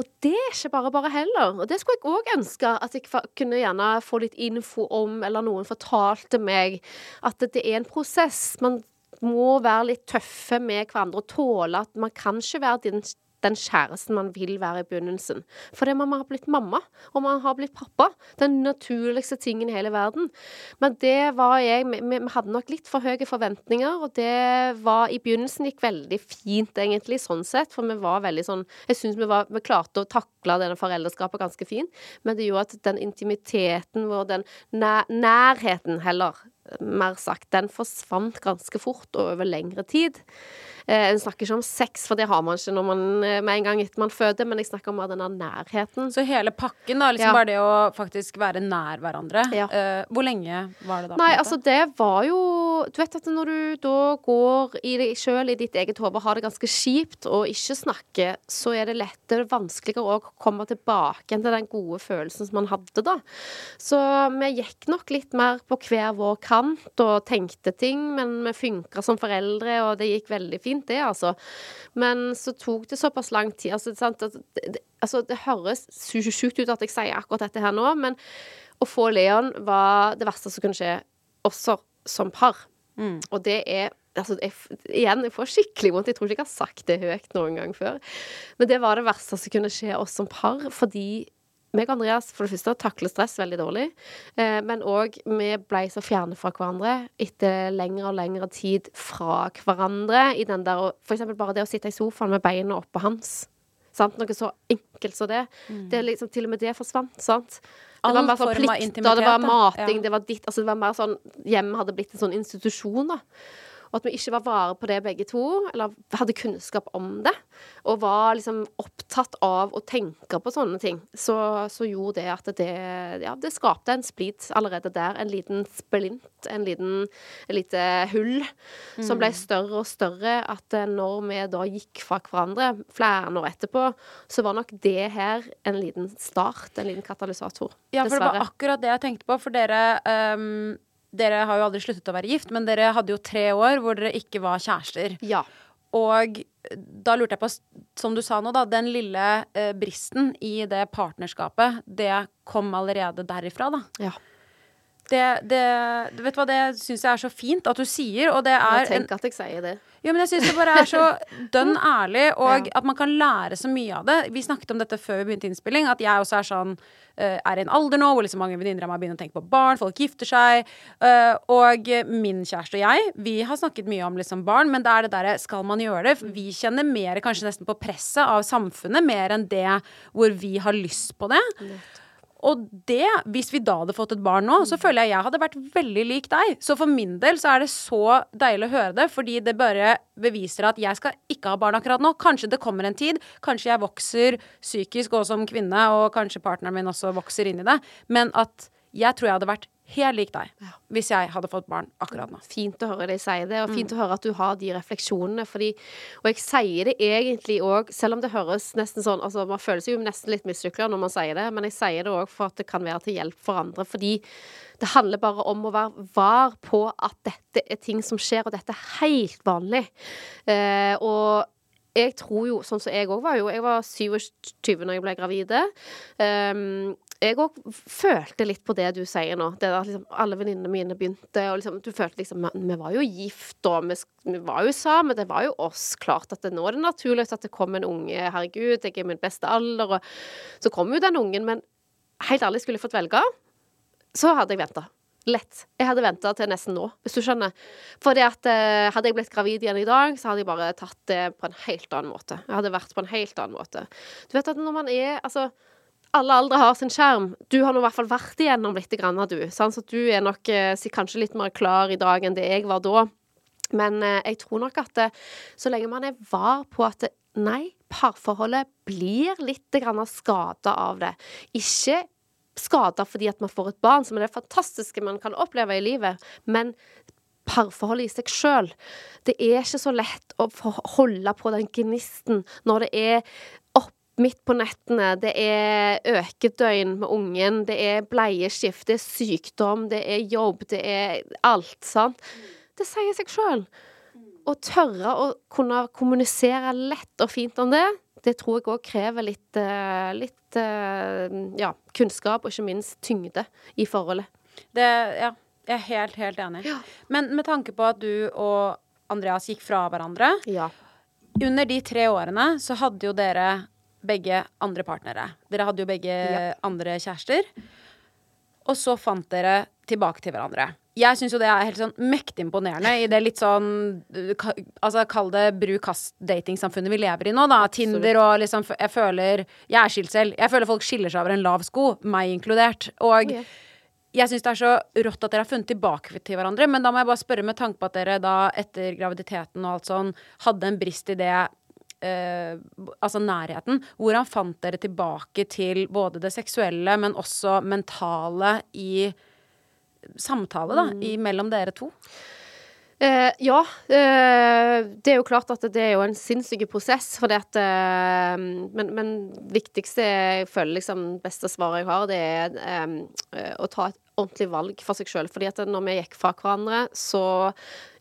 Speaker 3: Og det er ikke bare bare heller. Og det skulle jeg òg ønske at jeg kunne gjerne få litt info om, eller noen fortalte meg at det er en prosess. Man må være litt tøffe med hverandre og tåle at man kan ikke være din, den kjæresten man vil være i begynnelsen. Fordi man har blitt mamma, og man har blitt pappa. Den naturligste tingen i hele verden. Men det var jeg Vi, hadde nok litt for høye forventninger, og det var i begynnelsen gikk veldig fint, egentlig, sånn sett. For vi var veldig sånn Jeg syns vi, vi klarte å takle denne foreldreskapet ganske fint, men det gjorde at den intimiteten vår, den nær, nærheten heller, mer sagt, den forsvant ganske fort og over lengre tid. Eh, En snakker ikke om sex, for det har man ikke man, eh, med en gang etter man føder, men jeg snakker om denne nærheten.
Speaker 2: Så hele pakken, da, liksom
Speaker 3: Ja.
Speaker 2: bare det å faktisk være nær hverandre.
Speaker 3: Ja.
Speaker 2: Eh, hvor lenge var det da?
Speaker 3: Nei, altså det var jo Du vet at når du da går i deg sjøl i ditt eget hode og har det ganske kjipt og ikke snakker, så er det lettere, vanskeligere å komme tilbake til den gode følelsen som man hadde da. Så vi gikk nok litt mer på hver vår kant og tenkte ting, men vi funka som foreldre, og det gikk veldig fint, det, altså. Men så tok det såpass lang tid. Altså, sant, at det, altså, det høres sjukt ut at jeg sier akkurat dette her nå, men å få Leon var det verste som kunne skje også som par. Og det er Altså, jeg, igjen, jeg får skikkelig vondt. Jeg tror ikke jeg har sagt det høyt noen gang før. Men det var det verste som kunne skje oss som par, fordi meg og Andreas for det første takler stress veldig dårlig, eh, men òg vi ble så fjerne fra hverandre etter lengre og lengre tid fra hverandre. I den der, for eksempel bare det å sitte i sofaen med beina oppå hans. Sant? Noe så enkelt som det. det er liksom, til og med det forsvant. Sant? Det
Speaker 2: All
Speaker 3: var mer sånn plikter, det var mating,
Speaker 2: Ja.
Speaker 3: det var ditt Altså det var mer sånn Hjemmet hadde blitt en sånn institusjon, da. Og at vi ikke var vare på det begge to, eller hadde kunnskap om det. Og var liksom opptatt av å tenke på sånne ting. Så, så gjorde det at det Ja, det skapte en splid allerede der. En liten splint, en liten et lite hull, som ble større og større. At eh, når vi da gikk fra hverandre flere år etterpå, så var nok det her en liten start, en liten katalysator.
Speaker 2: Ja, for det var akkurat det jeg tenkte på. For dere ehm, Dere har jo aldri sluttet å være gift, men dere hadde jo tre år hvor dere ikke var kjærester.
Speaker 3: Ja.
Speaker 2: Og da lurte jeg på, som du sa nå, da, den lille eh, bristen i det partnerskapet, det kom allerede derifra, da.
Speaker 3: Ja.
Speaker 2: Det, det, du vet hva, det syns jeg er så fint at du sier, og det er
Speaker 3: tenker at jeg sier det.
Speaker 2: ja, men jeg syns det bare er så dønn ærlig, og at man kan lære så mye av det. Vi snakket om dette før vi begynte innspilling, at jeg også er sånn eh, Er i en alder nå hvor liksom mange venninner av meg begynner å tenke på barn, folk gifter seg. eh, og min kjæreste og jeg, vi har snakket mye om liksom barn, men det er det derre Skal man gjøre det? Vi kjenner mer kanskje nesten på presset av samfunnet, mer enn det hvor vi har lyst på det. Og det, hvis vi da hadde fått et barn nå, så føler jeg jeg hadde vært veldig lik deg. Så for min del så er det så deilig å høre det, fordi det bare beviser at jeg skal ikke ha barn akkurat nå. Kanskje det kommer en tid. Kanskje jeg vokser psykisk og som kvinne, og kanskje partneren min også vokser inn i det. Men at jeg tror jeg hadde vært helt lik deg hvis jeg hadde fått barn akkurat nå.
Speaker 3: Fint å høre deg si det, og
Speaker 2: Mm.
Speaker 3: fint å høre at du har de refleksjonene. Fordi, og jeg sier det egentlig òg, selv om det høres nesten sånn altså Man føler seg jo nesten litt mislykka når man sier det, men jeg sier det òg for at det kan være til hjelp for andre. Fordi det handler bare om å være var på at dette er ting som skjer, og dette er helt vanlig. Eh, og jeg tror jo, sånn som jeg òg var jo Jeg var 27 når jeg ble gravid. Um, jeg òg følte litt på det du sier nå. Det at liksom alle venninnene mine begynte, og liksom, du følte liksom Vi var jo gift, og vi, vi var jo sammen. Det var jo oss. Klart at det, nå er det naturlig at det kommer en unge. Herregud, jeg er i min beste alder. Og så kom jo den ungen, men helt ærlig, skulle jeg fått velge, så hadde jeg venta. Lett. Jeg hadde venta til nesten nå, hvis du skjønner. At eh, hadde jeg blitt gravid igjen i dag, så hadde jeg bare tatt det på en helt annen måte. Jeg hadde vært på en helt annen måte. Du vet at når man er Altså, alle aldre har sin skjerm. Du har nå i hvert fall vært igjennom litt, grann, du. Sant? Så du er nok eh, kanskje litt mer klar i dag enn det jeg var da. Men eh, jeg tror nok at eh, så lenge man er var på at nei, parforholdet blir litt skada av det. Ikke skada fordi at man får et barn, som er det fantastiske man kan oppleve i livet, men parforholdet i seg sjøl. Det er ikke så lett å holde på den gnisten når det er midt på nettene, det er økedøgn med ungen, det er bleieskift, det er sykdom, det er jobb, det er alt, sant. Det sier seg sjøl. Å tørre å kunne kommunisere lett og fint om det, det tror jeg òg krever litt, eh, litt eh, ja, kunnskap, og ikke minst tyngde i forholdet.
Speaker 2: Det, ja, jeg er helt, helt enig. Men med tanke på at du og Andreas gikk fra hverandre
Speaker 3: Ja.
Speaker 2: Under de tre årene så hadde jo dere begge andre partnere. Dere hadde jo begge
Speaker 3: Ja.
Speaker 2: andre kjærester. Og så fant dere tilbake til hverandre. Jeg syns jo det er helt sånn mektig imponerende i det litt sånn Altså kall det bru-kast-datingsamfunnet vi lever i nå, da. Tinder og liksom Jeg føler Jeg er skilt selv. Jeg føler folk skiller seg over en lav sko, meg inkludert. Og jeg syns det er så rått at dere har funnet tilbake til hverandre, men da må jeg bare spørre med tanke på at dere da etter graviditeten og alt sånn hadde en brist i det eh, altså nærheten. Hvordan fant dere tilbake til både det seksuelle, men også mentale i samtale, da, i, mellom dere to?
Speaker 3: Eh, ja. Eh, det er jo klart at det er jo en sinnssyk prosess, for det at eh, men, men viktigste jeg føler liksom beste svaret jeg har, det er eh, å ta et ordentlig valg for seg sjøl. Fordi at når vi gikk fra hverandre, så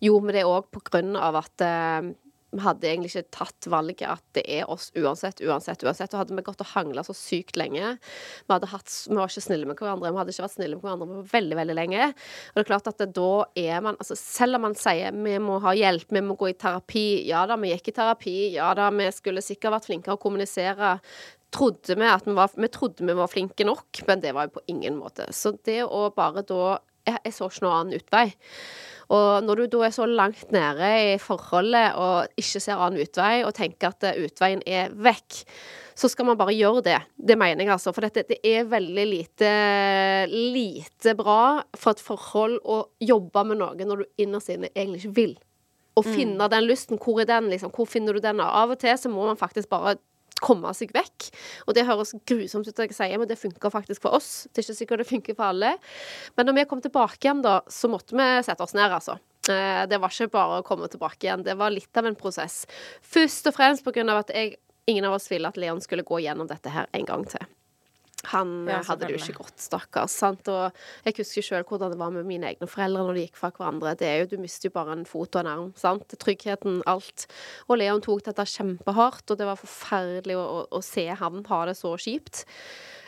Speaker 3: gjorde vi det òg på grunn av at eh, hadde egentlig ikke tatt valget at det er oss uansett, uansett, uansett. Og hadde vi gått og hangla så sykt lenge Vi, hatt, vi var ikke snille med hverandre. Vi hadde ikke vært snille med hverandre på veldig, veldig lenge. Og det er klart at det, da er man altså Selv om man sier vi må ha hjelp, vi må gå i terapi Ja da, vi gikk i terapi. Ja da, vi skulle sikkert vært flinkere å kommunisere. Trodde vi at vi var Vi trodde vi var flinke nok, men det var jo på ingen måte. Så det å bare da Jeg, jeg så ikke noen annen utvei. Og når du da er så langt nede i forholdet og ikke ser annen utvei, og tenker at eh, utveien er vekk, så skal man bare gjøre det. Det mener jeg, altså. For dette, det er veldig lite, lite bra for et forhold å jobbe med noe når du innerst inne egentlig ikke vil. Å finne den lysten. Hvor er den, liksom? Hvor finner du den? Av og til så må man faktisk bare komme seg vekk. Og det høres grusomt ut, jeg sier, men det funker faktisk for oss. Det er ikke sikkert det funker for alle. Men når vi kom tilbake igjen, da, så måtte vi sette oss ned, altså. Eh, Det var ikke bare å komme tilbake igjen. Det var litt av en prosess. Først og fremst av at jeg, ingen av oss ville at Leon skulle gå gjennom dette her en gang til. Han
Speaker 2: Ja,
Speaker 3: hadde det jo ikke godt, stakkars. Sant? Og jeg husker sjøl hvordan det var med mine egne foreldre når de gikk fra hverandre. Det er jo, Du mister jo bare en fot og en arm. sant? Tryggheten, alt. Og Leon tok dette kjempehardt, og det var forferdelig å, å, å se han ha det så kjipt.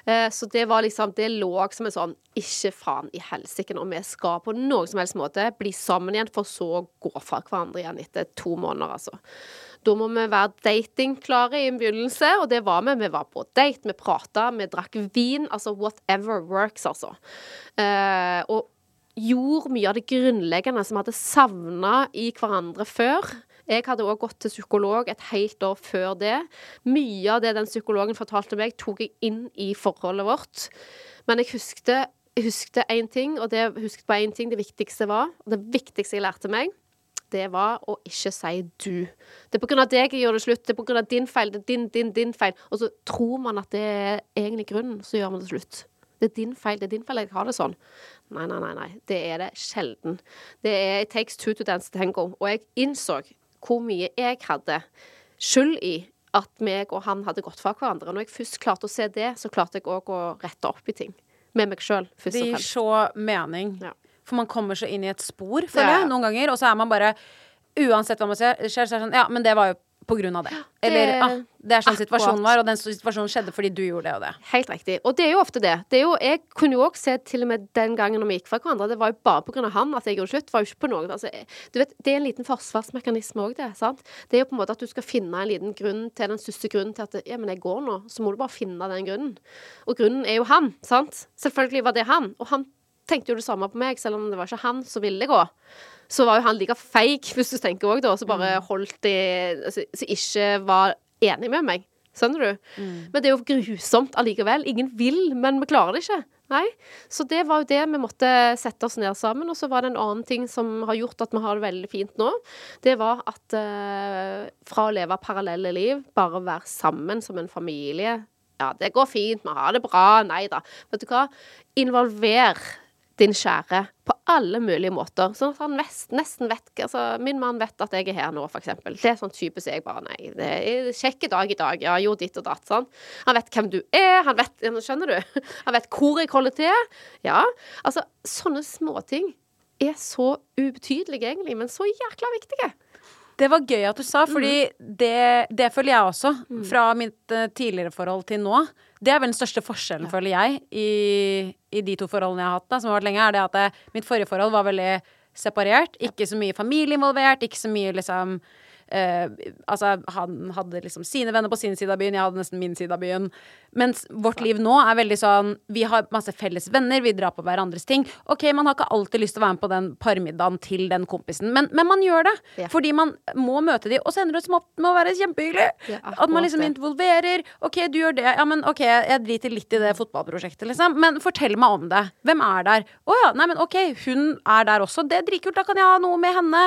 Speaker 3: Eh, Så det var liksom Det lå som en sånn Ikke faen i helsike når vi skal på noen som helst måte bli sammen igjen, for så å gå fra hverandre igjen etter to måneder, altså. Da må vi være datingklare i en begynnelse, og det var vi. Vi var på date, vi prata, vi drakk vin. Altså whatever works, altså. Eh, og gjorde mye av det grunnleggende som vi hadde savna i hverandre før. Jeg hadde òg gått til psykolog et helt år før det. Mye av det den psykologen fortalte meg, tok jeg inn i forholdet vårt. Men jeg huskte jeg én ting, og det husket på én ting. Det viktigste var, og det viktigste jeg lærte meg, det var å ikke si du. Det er på grunn av deg jeg gjør det slutt. Det er på grunn av din feil. Det er din, din, din feil. Og så tror man at det er egentlig grunnen, så gjør man det slutt. Det er din feil. Det er din feil jeg har det sånn. Nei, nei, nei. nei. Det er det sjelden. Det er It takes two to dance tango. Og jeg innså hvor mye jeg hadde skyld i at meg og han hadde gått fra hverandre. Når jeg først klarte å se det, så klarte jeg òg å rette opp i ting. Med meg sjøl, først
Speaker 2: Det gir så mening.
Speaker 3: Ja.
Speaker 2: For man kommer så inn i et spor, føler
Speaker 3: jeg, ja.
Speaker 2: noen ganger. Og så er man bare Uansett hva man ser, skjer, så er det sånn Ja, men det var jo på grunn av det. Eller
Speaker 3: det-
Speaker 2: ah, det er sånn
Speaker 3: akkurat.
Speaker 2: situasjonen var, og den situasjonen skjedde fordi du gjorde det og det.
Speaker 3: Helt riktig. Og det er jo ofte det. det er jo, jeg kunne jo også se til og med den gangen når vi gikk fra hverandre, det var jo bare på grunn av han at jeg gjorde slutt. Var jo ikke på noe altså, du vet, Det er en liten forsvarsmekanisme òg, det. sant? Det er jo på en måte at du skal finne en liten grunn til den største grunnen til at ja, men jeg går nå. Så må du bare finne den grunnen. Og grunnen er jo han, sant? Selvfølgelig var det han. Og han tenkte jo det samme på meg, selv om det var ikke han som ville gå. Så var jo han like feig, hvis du tenker òg, da, så bare holdt det altså, Så ikke var enig med meg. Skjønner du? Men det er jo grusomt allikevel. Ingen vil, men vi klarer det ikke. Nei. Så det var jo det vi måtte sette oss ned sammen. Og så var det en annen ting som har gjort at vi har det veldig fint nå. Det var at eh, fra å leve parallelle liv, bare være sammen som en familie Ja, det går fint, vi har det bra. Nei da. Vet du hva? Involver din kjære på alle mulige måter. Sånn at han mest, nesten vet altså, Min mann vet at jeg er her nå, eksempel. Det er sånn type som jeg bare Nei, det er kjekk dag i dag. Ja, jo, ditt og datt. Sånn. Han vet hvem du er. Han vet Skjønner du? Han vet hvor jeg holder til. Ja. Altså, sånne småting er så ubetydelige, egentlig, men så jækla viktige.
Speaker 2: Det var gøy at du sa, fordi det, det føler jeg også. Fra mitt eh, tidligere forhold til nå. Det er vel den største forskjellen, føler jeg, i, i de to forholdene jeg har hatt, da, som har vært lenge, er det at jeg, mitt forrige forhold var veldig separert. Ikke så mye familie involvert, ikke så mye liksom eh, altså, han hadde liksom sine venner på sin side av byen, jeg hadde nesten min side av byen. Mens vårt liv nå er veldig sånn Vi har masse felles venner, vi drar på hverandres ting. Ok, man har ikke alltid lyst til å være med på den parmiddagen til den kompisen, men, men man gjør det.
Speaker 3: Ja.
Speaker 2: Fordi man må møte de, og så ender det som opp med å være kjempehyggelig.
Speaker 3: Er
Speaker 2: At man liksom involverer. Ok, du gjør det. Ja, men ok, jeg driter litt i det fotballprosjektet, liksom. Men fortell meg om det. Hvem er der? Å ja, nei, men ok, hun er der også. Det er dritkult. Da kan jeg ha noe med henne.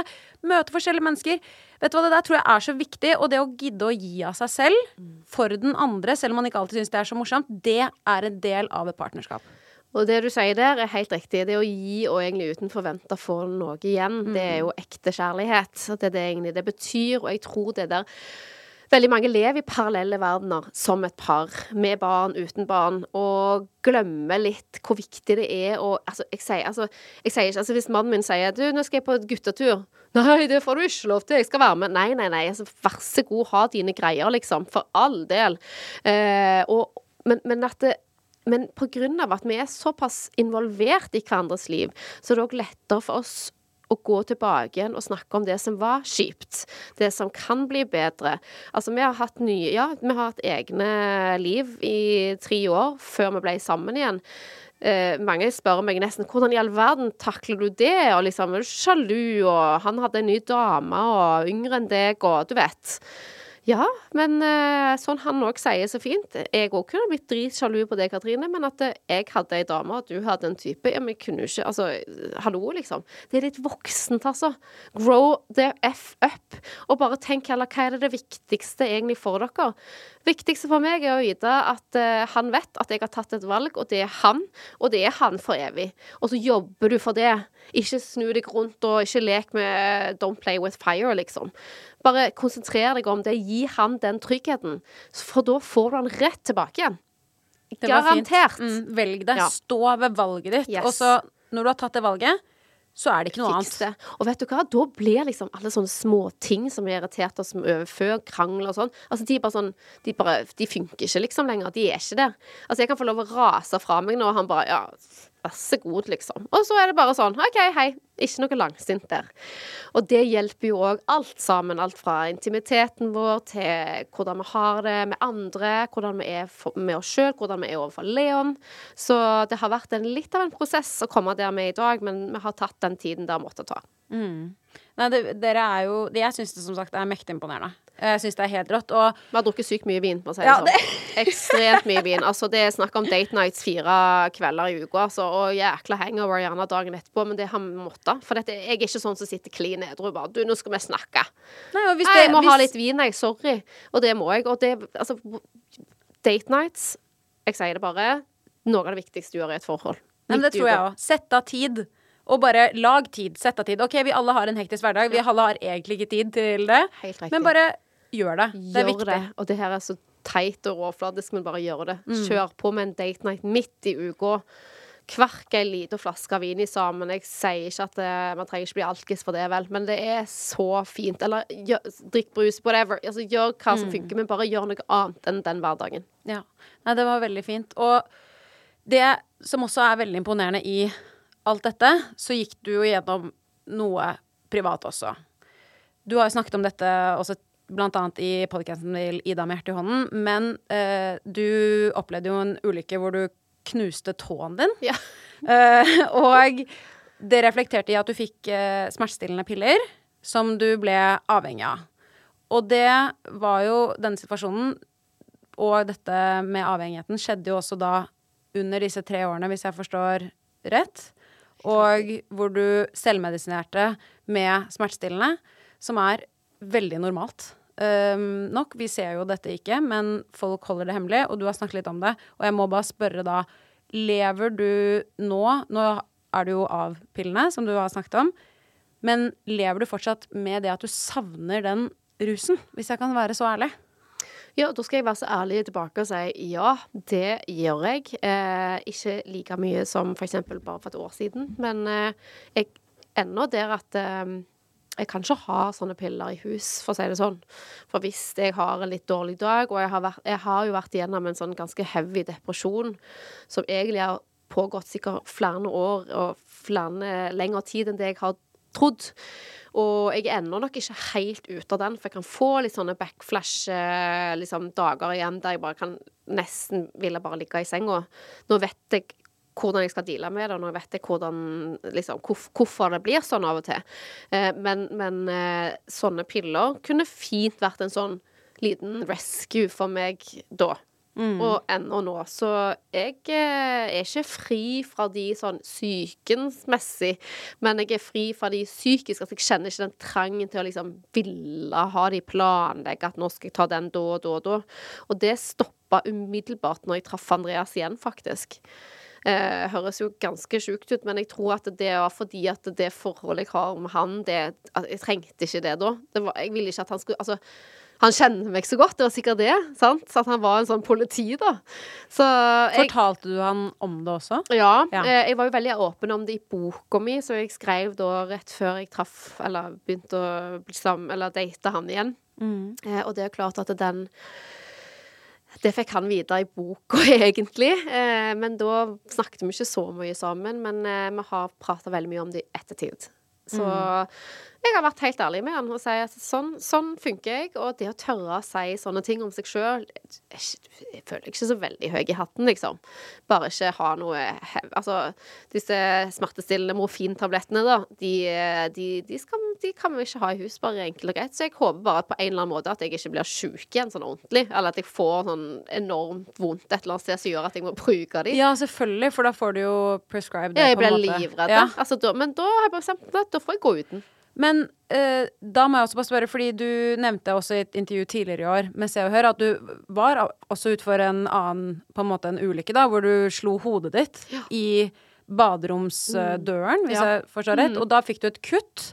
Speaker 2: Møte forskjellige mennesker. Vet du hva, Det der tror jeg er så viktig. Og det å gidde å gi av seg selv for den andre, selv om man ikke alltid syns det er så morsomt, det er en del av et partnerskap.
Speaker 3: Og det du sier der, er helt riktig. Det å gi og egentlig uten forventa få noe igjen, det er jo ekte kjærlighet. Det er det egentlig det betyr, og jeg tror det der Veldig mange lever i parallelle verdener som et par, med barn, uten barn, og glemmer litt hvor viktig det er å altså, jeg sier, altså, jeg sier ikke altså, Hvis mannen min sier du, nå skal jeg på et guttetur Nei, det får du ikke lov til, jeg skal være med. Nei, nei, nei. Altså, vær så god, ha dine greier, liksom. For all del. Eh, og, men, men at det, men pga. at vi er såpass involvert i hverandres liv, så er det òg lettere for oss å gå tilbake igjen og snakke om det som var kjipt. Det som kan bli bedre. Altså, vi har hatt nye Ja, vi har hatt egne liv i tre år før vi ble sammen igjen. Eh, mange spør meg nesten hvordan i all verden takler du det? Og liksom, er du sjalu? Og han hadde en ny dame og yngre enn deg, og du vet. Ja, men eh, sånn han òg sier så fint. Jeg òg kunne blitt dritsjalu på deg, Katrine, men at eh, jeg hadde ei dame, og du hadde en type Ja, men jeg kunne jo ikke Altså, hallo, liksom. Det er litt voksent, altså. Grow the F up. Og bare tenk heller hva er det det viktigste egentlig for dere? Viktigste for meg er å vite at eh, han vet at jeg har tatt et valg, og det er han, og det er han for evig. Og så jobber du for det. Ikke snu deg rundt og ikke lek med eh, Don't play with fire, liksom. Bare konsentrer deg om det. Gi han den tryggheten. For da får du han rett tilbake igjen. Garantert.
Speaker 2: Mm, velg det.
Speaker 3: Ja.
Speaker 2: Stå ved valget ditt.
Speaker 3: Yes.
Speaker 2: Og så, når du har tatt det valget, så er det ikke noe
Speaker 3: Fiks
Speaker 2: annet.
Speaker 3: Og vet du hva, da blir liksom alle sånne småting som har irritert oss over før, krangler og sånn, altså de er bare sånn De, bare, de funker ikke liksom lenger. De er ikke der. Altså jeg kan få lov å rase fra meg nå, og han bare Ja, vær så god, liksom. Og så er det bare sånn OK, hei. Ikke noe langsint der. Og det hjelper jo òg alt sammen. Alt fra intimiteten vår til hvordan vi har det med andre, hvordan vi er med oss sjøl, hvordan vi er overfor Leon. Så det har vært en, litt av en prosess å komme der vi er i dag, men vi har tatt den tiden det har måttet ta.
Speaker 2: Nei, det, dere er jo Jeg syns det som sagt er mektig imponerende. Jeg syns det er helt rått. Og
Speaker 3: Vi har drukket sykt mye vin, for å si det
Speaker 2: Ja,
Speaker 3: sånn. Ekstremt mye vin. Altså, det er snakk om date nights fire kvelder i uka, altså, og jækla hangover gjerne dagen etterpå, men det har vi måttet. For dette, jeg er ikke sånn som sitter klin edru bare Du, nå skal vi snakke.
Speaker 2: Nei, hvis det-
Speaker 3: jeg må ha litt vin, jeg. Sorry. Og det må jeg. Og det Altså, date nights Jeg sier det bare. Noe av det viktigste du gjør i et forhold.
Speaker 2: Nei, men det tror jeg òg. Sett av tid. Og bare lag tid. Sett av tid. OK, vi alle har en hektisk hverdag. Vi alle har egentlig ikke tid til det.
Speaker 3: Helt.
Speaker 2: Men bare gjør det. Det er
Speaker 3: Gjør
Speaker 2: viktig.
Speaker 3: det. Og det her er så teit og råflatisk, men bare gjør det.
Speaker 2: Mm.
Speaker 3: Kjør på med en date night midt i uka. kverk ei lita flaske vin i sammen. Jeg sier ikke at det, man trenger ikke bli alkis for det, vel, men det er så fint. Eller gjør, drikk brus, whatever. Altså, gjør hva som funker, men bare gjør noe annet enn den hverdagen.
Speaker 2: Ja. Nei, det var veldig fint. Og det som også er veldig imponerende i alt dette, så gikk du jo gjennom noe privat også. Du har jo snakket om dette også blant annet i podkasten til Ida med hjertet i hånden, men eh, du opplevde jo en ulykke hvor du knuste tåen din.
Speaker 3: Ja.
Speaker 2: Eh, og det reflekterte i at du fikk eh, smertestillende piller som du ble avhengig av. Og det var jo denne situasjonen og dette med avhengigheten skjedde jo også da under disse tre årene, hvis jeg forstår rett. Og hvor du selvmedisinerte med smertestillende, som er veldig normalt. Um, nok. Vi ser jo dette ikke, men folk holder det hemmelig, og du har snakket litt om det. Og jeg må bare spørre da, lever du nå Nå er du jo av pillene, som du har snakket om. Men lever du fortsatt med det at du savner den rusen, hvis jeg kan være så ærlig?
Speaker 3: Ja, da skal jeg være så ærlig tilbake og si ja, det gjør jeg. Eh, ikke like mye som eksempel bare for et år siden, men eh, jeg ennå der at eh, jeg kan ikke ha sånne piller i hus, for å si det sånn. For hvis jeg har en litt dårlig dag, og jeg har, vært, jeg har jo vært igjennom en sånn ganske heavy depresjon, som egentlig har pågått sikkert flere år og flere lengre tid enn det jeg har trodd. Og jeg er ennå nok ikke helt ute av den, for jeg kan få litt sånne backflash-dager liksom, igjen der jeg bare kan nesten ville bare ligge i senga. Nå vet jeg hvordan jeg skal deale med det, og nå vet jeg hvordan, liksom, hvorf- hvorfor det blir sånn av og til. Eh, men men eh, sånne piller kunne fint vært en sånn liten rescue for meg da. Og ennå nå. Så jeg eh, er ikke fri fra de sånn psykensmessig, men jeg er fri fra de psykiske. At jeg kjenner ikke den trangen til å liksom ville ha de planlegge at nå skal jeg ta den da og da og da. Og det stoppa umiddelbart når jeg traff Andreas igjen, faktisk. Eh, høres jo ganske sjukt ut, men jeg tror at det var fordi at det forholdet jeg har med han, det Jeg trengte ikke det da. Det var, jeg ville ikke at han skulle Altså, han kjenner meg så godt, det var sikkert det. sant? Så at han var en sånn politi, da. Så jeg
Speaker 2: Fortalte du han om det også?
Speaker 3: ja,
Speaker 2: Ja.
Speaker 3: eh, jeg var jo veldig åpen om det i boka mi, så jeg skrev da rett før jeg traff Eller begynte å bli sammen Eller date han igjen. Eh, og det er klart at den Det fikk han vite i boka, egentlig. Eh, men da snakket vi ikke så mye sammen. Men eh, vi har prata veldig mye om det i ettertid. Så jeg har vært helt ærlig med han og sier at sånn, sånn funker jeg. Og det å tørre å si sånne ting om seg sjøl Jeg føler jeg ikke så veldig høy i hatten, liksom. Bare ikke ha noe hev- Altså, disse smertestillende morfintablettene, da, de, de, de, skal, de kan vi ikke ha i hus, bare enkelt og greit. Så jeg håper bare at på en eller annen måte at jeg ikke blir sjuk igjen sånn ordentlig. Eller at jeg får sånn enormt vondt et eller annet sted som gjør at jeg må bruke de.
Speaker 2: Ja, selvfølgelig, for da får du jo prescribed det.
Speaker 3: Ja, jeg
Speaker 2: blir
Speaker 3: livredd.
Speaker 2: Ja.
Speaker 3: Altså, da, men da har jeg bare bestemt at da får jeg gå uten.
Speaker 2: Men eh, da må jeg også bare spørre, fordi du nevnte også i et intervju tidligere i år med Se og Hør at du var også utfor en annen, på en måte en ulykke, da, hvor du slo hodet ditt i baderomsdøren, hvis
Speaker 3: Ja.
Speaker 2: jeg forstår rett. Og da fikk du et kutt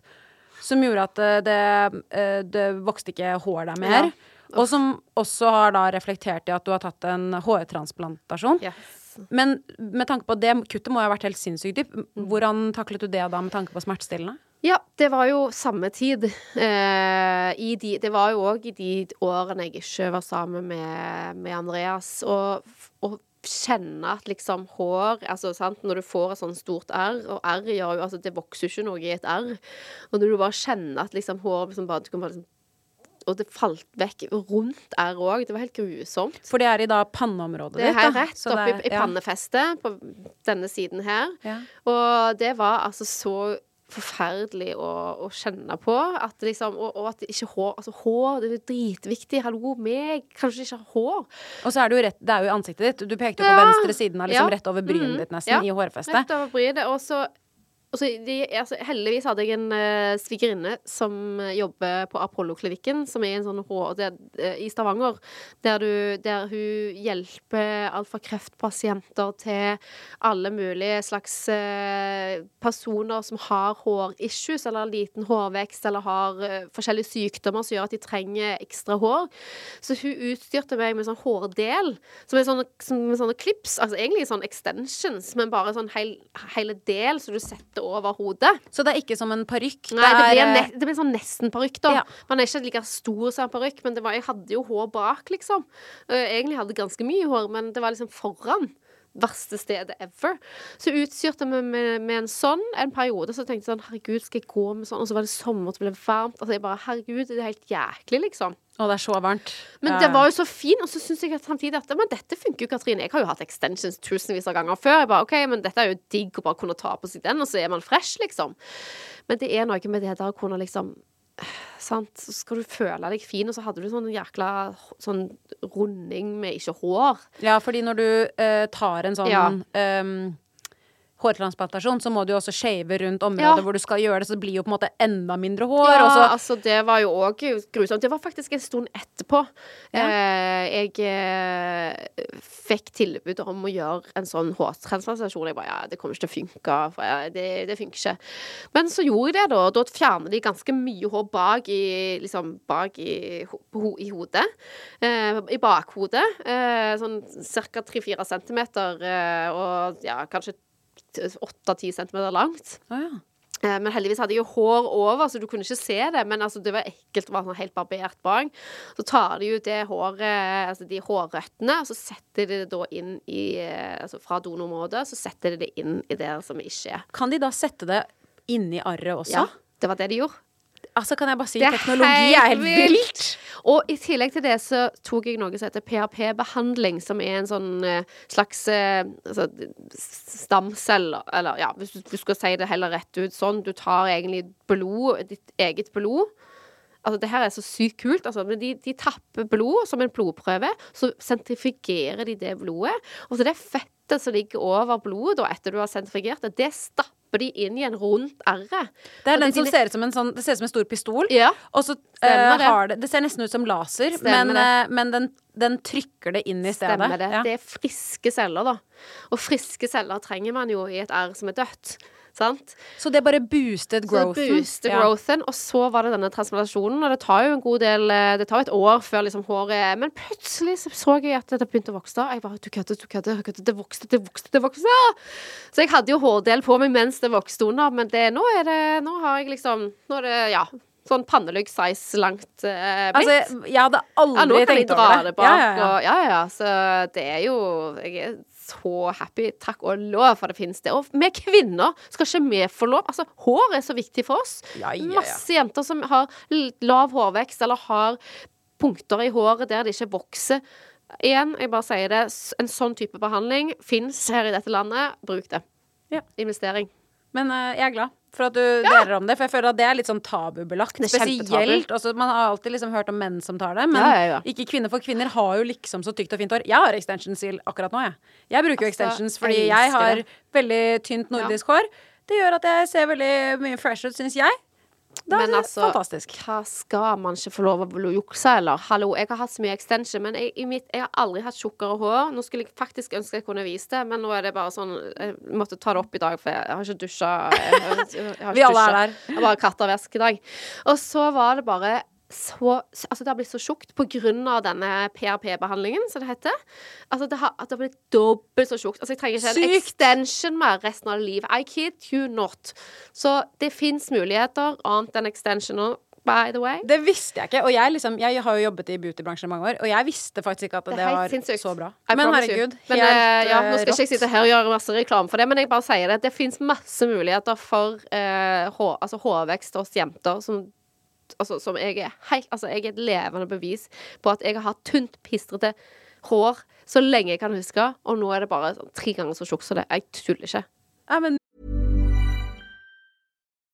Speaker 2: som gjorde at eh, det, eh, det vokste ikke hår der mer.
Speaker 3: Ja.
Speaker 2: Og som også har da reflektert i at du har tatt en hårtransplantasjon.
Speaker 3: Yes.
Speaker 2: Men med tanke på det kuttet må jo ha vært helt sinnssykt dypt. Hvordan taklet du det da med tanke på smertestillende?
Speaker 3: Ja, det var jo samme tid. Eh, i de, det var jo òg i de årene jeg ikke var sammen med, med Andreas. Og, og kjenne at liksom hår altså sant, Når du får et sånn stort R, og R gjør jo altså Det vokser jo ikke noe i et R. Og når du bare kjenner at liksom hår liksom bare, du kan bare liksom, Og det falt vekk rundt R òg. Det var helt grusomt.
Speaker 2: For det er i da panneområdet
Speaker 3: Det er
Speaker 2: ditt,
Speaker 3: her rett oppi
Speaker 2: er-
Speaker 3: i pannefestet på denne siden her.
Speaker 2: Ja.
Speaker 3: Og det var altså så forferdelig å, å kjenne på. At liksom, og, og at ikke hår Altså, hår det er dritviktig. Hallo, meg kanskje ikke hår.
Speaker 2: Og så er det jo rett, det er jo ansiktet ditt. Du pekte jo på
Speaker 3: Ja.
Speaker 2: venstre siden av liksom rett over brynet
Speaker 3: Mm.
Speaker 2: ditt, nesten,
Speaker 3: Ja.
Speaker 2: i hårfestet.
Speaker 3: Rett over brynet. Og så altså, de, altså, heldigvis hadde jeg en uh, svigerinne som eh, jobber på Apollo-klinikken, som er en sånn H der, eh, i Stavanger, der, du, der hun hjelper alt fra kreftpasienter til alle mulige slags uh, personer som har hårissues, eller liten hårvekst, eller har uh, forskjellige sykdommer som gjør at de trenger ekstra hår. Så hun utstyrte meg med sånn hårdel, som er sånne, som, sånne klips, altså egentlig sånn extensions, men bare sånn hel, hele del som du setter over hodet.
Speaker 2: Så det er ikke som en parykk?
Speaker 3: Nei, det blir, ne det blir sånn nesten-parykk, da.
Speaker 2: Ja.
Speaker 3: Man er ikke like stor som en parykk, men det var, jeg hadde jo hår bak, liksom. Jeg egentlig hadde ganske mye hår, men det var liksom foran. Verste stedet ever. Så utstyrte vi med, med, en sånn en periode. Så tenkte jeg sånn Herregud, skal jeg gå med sånn? Og så var det sommer, det ble varmt. Altså jeg bare Herregud, det er helt jæklig, liksom.
Speaker 2: Og det er så varmt.
Speaker 3: Men det var jo så fint, og så syns jeg at samtidig at Men dette funker jo, Katrine. Jeg har jo hatt extensions tusenvis av ganger før. Jeg bare, ok, men dette er jo digg å bare kunne ta på seg den, og så er man fresh, liksom. Men det er noe med det der å kunne liksom Sant? Så skal du føle deg fin, og så hadde du sånn jækla sånn runding med ikke hår.
Speaker 2: Ja, fordi når du eh, tar en sånn
Speaker 3: Ja.
Speaker 2: ehm, hårtransplantasjon, så må du jo også shave rundt området
Speaker 3: Ja.
Speaker 2: hvor du skal gjøre det, så det blir jo på en måte enda mindre hår.
Speaker 3: Ja,
Speaker 2: så
Speaker 3: altså det var jo òg grusomt. Det var faktisk en stund etterpå. Eh, jeg eh, fikk tilbud om å gjøre en sånn hårtransplantasjon. Jeg bare ja, det kommer ikke til å funke. For ja, det, det funker ikke. Men så gjorde jeg det, da. Da fjerner de ganske mye hår bak i, liksom, bak i, ho ho i hodet. Eh, I bakhodet. Eh, sånn ca. 3-4 centimeter, eh, og ja, kanskje 8-10 centimeter langt.
Speaker 2: Å ja.
Speaker 3: Eh, Men heldigvis hadde jeg jo hår over, så du kunne ikke se det. Men altså, det var ekkelt å være sånn helt barbert bak. Så tar de ut det håret, altså de hårrøttene, og så setter de det da inn i eh, Altså fra donorområdet, så setter de det inn i det som ikke er.
Speaker 2: Kan de da sette det inni arret også?
Speaker 3: Ja, det var det de gjorde.
Speaker 2: Altså, kan jeg bare si
Speaker 3: Det er
Speaker 2: teknologi er helt vilt!
Speaker 3: Og i tillegg til det så tok jeg noe som heter PRP-behandling, som er en sånn eh, slags eh, altså, stamceller Eller ja, hvis du, skal si det heller rett ut sånn, du tar egentlig blod, ditt eget blod. Altså, det her er så sykt kult. Altså, men de, de tapper blod som en blodprøve, så sentrifugerer de det blodet. Og så det fettet som ligger over blodet etter du har sentrifugert det, det stapper de inn i en rundt erre.
Speaker 2: Det er
Speaker 3: Og
Speaker 2: den
Speaker 3: de-
Speaker 2: som ser ut som en sånn Det ser ut som en stor pistol.
Speaker 3: Ja.
Speaker 2: Og så
Speaker 3: det.
Speaker 2: har det Det ser nesten ut som laser,
Speaker 3: Stemmer
Speaker 2: men, eh, men den, den trykker det inn i stedet.
Speaker 3: Stemmer det.
Speaker 2: Ja.
Speaker 3: Det er friske celler, da. Og friske celler trenger man jo i et arr som er dødt. Sant?
Speaker 2: Så det bare boostet
Speaker 3: Så
Speaker 2: growthen.
Speaker 3: det boostet
Speaker 2: Ja.
Speaker 3: growthen, og så var det denne transplantasjonen. Og det tar jo en god del eh, Det tar jo et år før liksom håret Men plutselig så, så jeg at det begynte å vokse. Jeg bare Du kødder, du kødder. Det vokste, det vokste, det vokste. Så jeg hadde jo hårdel på meg mens det vokste under, men det, nå er det Nå har jeg liksom Nå er det, ja Sånn pannelugg-size langt eh, blitt.
Speaker 2: Altså, jeg hadde aldri
Speaker 3: ja, nå kan jeg
Speaker 2: tenkt
Speaker 3: dra
Speaker 2: over
Speaker 3: det
Speaker 2: det.
Speaker 3: bak.
Speaker 2: Ja, ja, ja.
Speaker 3: Og, ja, ja, Så det er jo Jeg så happy. Takk og lov for det finnes det. Og vi kvinner skal ikke vi få lov? Altså, hår er så viktig for oss.
Speaker 2: Ja, ja, ja.
Speaker 3: Masse jenter som har lav hårvekst, eller har punkter i håret der det ikke vokser. Igjen, jeg bare sier det, en sånn type behandling fins her i dette landet. Bruk det.
Speaker 2: Ja.
Speaker 3: Investering.
Speaker 2: Men eh, jeg er glad for at du deler om det, for jeg føler at det er litt sånn tabubelagt.
Speaker 3: Det.
Speaker 2: Spesielt. Også, man har alltid liksom hørt om menn som tar det, men
Speaker 3: Ja, ja, ja.
Speaker 2: ikke kvinner. For kvinner har jo liksom så tykt og fint hår. Jeg har extensions til akkurat nå, jeg. Jeg bruker jo
Speaker 3: Altså,
Speaker 2: extensions fordi
Speaker 3: jeg
Speaker 2: jeg har veldig tynt nordisk hår. Det gjør at jeg ser veldig mye fresh ut, syns jeg. Det er
Speaker 3: Men altså,
Speaker 2: fantastisk.
Speaker 3: hva skal man ikke få lov å jukse, eller? Hallo, jeg har hatt så mye extension, men jeg, i mitt, jeg har aldri hatt tjukkere hår. Nå skulle jeg faktisk ønske jeg kunne vise det, men nå er det bare sånn Jeg måtte ta det opp i dag, for jeg har ikke dusja. Jeg, har- jeg, har ikke
Speaker 2: Vi alle er der.
Speaker 3: Jeg har bare kattevask i dag. Og så var det bare så Altså, det har blitt så tjukt av denne PRP-behandlingen, som det heter. Altså, det har, det har blitt dobbelt så tjukt. Altså, jeg trenger ikke en
Speaker 2: Sykt.
Speaker 3: extension mer resten av livet. I kid you not. Så det fins muligheter annet enn extension by the way.
Speaker 2: Det visste jeg ikke. Og jeg, liksom, jeg har jo jobbet i beautybransjen i mange år, og jeg visste faktisk ikke at det,
Speaker 3: Det
Speaker 2: var
Speaker 3: sinnssykt.
Speaker 2: så bra.
Speaker 3: I
Speaker 2: Men herregud, helt Men,
Speaker 3: eh, ja, nå skal
Speaker 2: rått.
Speaker 3: ikke jeg sitte her og gjøre masse reklame for det, men jeg bare sier det. Det fins masse muligheter for uh, hår, altså hårvekst hos jenter som Altså, som jeg er helt Altså, jeg er et levende bevis på at jeg har hatt tynt, pistrete hår så lenge jeg kan huske, og nå er det bare sånn, tre ganger så tjukt som det. Jeg tuller ikke.
Speaker 2: Ja, men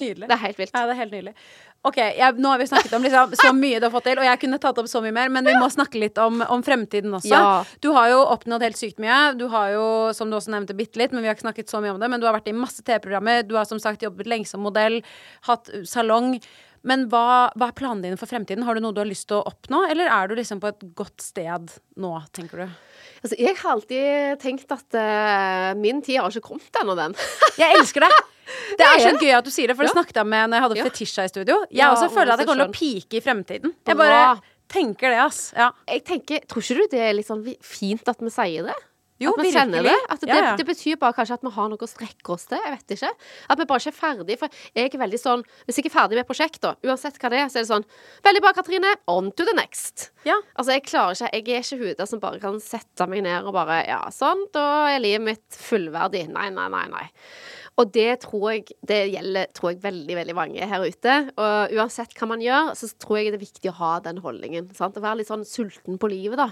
Speaker 2: Nydelig.
Speaker 3: Det er helt vilt.
Speaker 2: Ja, det er helt nydelig. Ok, jeg, Nå har vi snakket om liksom, så mye du har fått til, og jeg kunne tatt opp så mye mer, men vi må snakke litt om, om fremtiden også.
Speaker 3: Ja.
Speaker 2: Du har jo oppnådd helt sykt mye. Du har jo, som du også nevnte, bitte litt, men vi har ikke snakket så mye om det. Men du har vært i masse TV-programmer. Du har som sagt jobbet lenge som modell, hatt salong. Men hva, hva er planene dine for fremtiden? Har du noe du har lyst til å oppnå, eller er du liksom på et godt sted nå, tenker du?
Speaker 3: Altså, jeg har alltid tenkt at uh, min tid har ikke kommet ennå, den.
Speaker 2: Jeg elsker det! Det er så gøy at du sier det, for det
Speaker 3: Ja.
Speaker 2: snakket jeg med når jeg hadde
Speaker 3: Ja.
Speaker 2: Fetisha i studio. Jeg
Speaker 3: Ja,
Speaker 2: også føler at jeg kommer til å
Speaker 3: skjønn.
Speaker 2: pike i fremtiden. Jeg bare tenker det, ass. Ja.
Speaker 3: Jeg tenker, Tror ikke du det er litt sånn fint at vi sier det?
Speaker 2: Jo,
Speaker 3: at vi kjenner
Speaker 2: virkelig.
Speaker 3: det. At det,
Speaker 2: Ja, ja.
Speaker 3: det betyr bare kanskje at vi har noe å strekke oss til. Jeg vet ikke. At vi bare ikke er ferdig. For jeg er veldig sånn Hvis jeg er ferdig med et prosjekt, uansett hva det er, så er det sånn Veldig bra, Katrine. On to the next.
Speaker 2: Ja.
Speaker 3: Altså, jeg klarer ikke Jeg er ikke hun der som bare kan sette meg ned og bare Ja, sånn, da er livet mitt fullverdig. Nei, nei, nei, nei. Og det tror jeg Det gjelder tror jeg veldig veldig mange her ute. Og uansett hva man gjør, så tror jeg det er viktig å ha den holdningen. Sant? Å være litt sånn sulten på livet, da.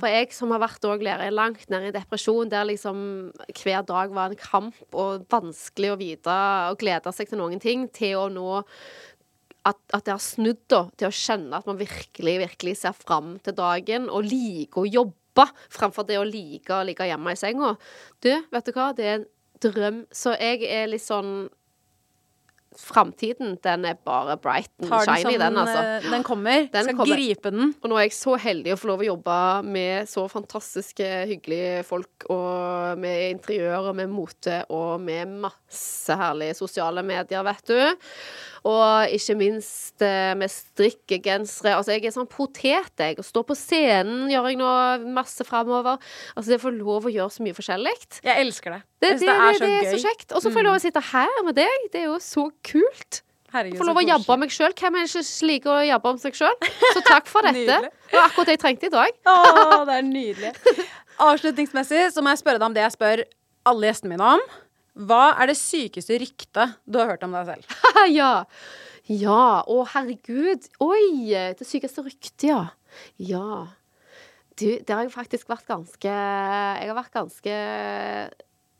Speaker 3: For jeg som har vært òg langt nede i depresjon, der liksom hver dag var en kamp og vanskelig å vite og glede seg til noen ting, til å nå at, at det har snudd da, til å kjenne at man virkelig, virkelig ser fram til dagen og liker å jobbe framfor det å like å ligge hjemme i senga. Du, vet du hva, det er drøm. Så jeg er litt sånn Framtiden, den er bare bright and shiny, den, altså.
Speaker 2: eh, den kommer.
Speaker 3: Den
Speaker 2: Skal
Speaker 3: kommer.
Speaker 2: gripe den.
Speaker 3: Og nå er jeg så heldig å få lov å jobbe med så fantastiske, hyggelige folk, og med interiør og med mote og med masse herlige sosiale medier, vet du. Og ikke minst eh, med strikkegensere. Altså, jeg er sånn potet, jeg. Og står på scenen gjør jeg nå masse framover. Altså, det å få lov å gjøre så mye forskjellig.
Speaker 2: Jeg elsker det.
Speaker 3: Det, det, det,
Speaker 2: det
Speaker 3: det
Speaker 2: er så
Speaker 3: kjekt. Og så får jeg lov å sitte her med deg. Det er jo så kult.
Speaker 2: Herregud,
Speaker 3: Få lov å jabbe meg sjøl. Hvem er det som liker å jabbe om seg sjøl? Så takk for dette. Det var akkurat det jeg trengte i dag.
Speaker 2: Å, det er nydelig. Avslutningsmessig så må jeg spørre deg om det jeg spør alle gjestene mine om. Hva er det sykeste ryktet du har hørt om deg selv?
Speaker 3: ja. Ja. Å, herregud. Oi. Det sykeste ryktet, ja. Ja. Du, det har jeg faktisk vært ganske Jeg har vært ganske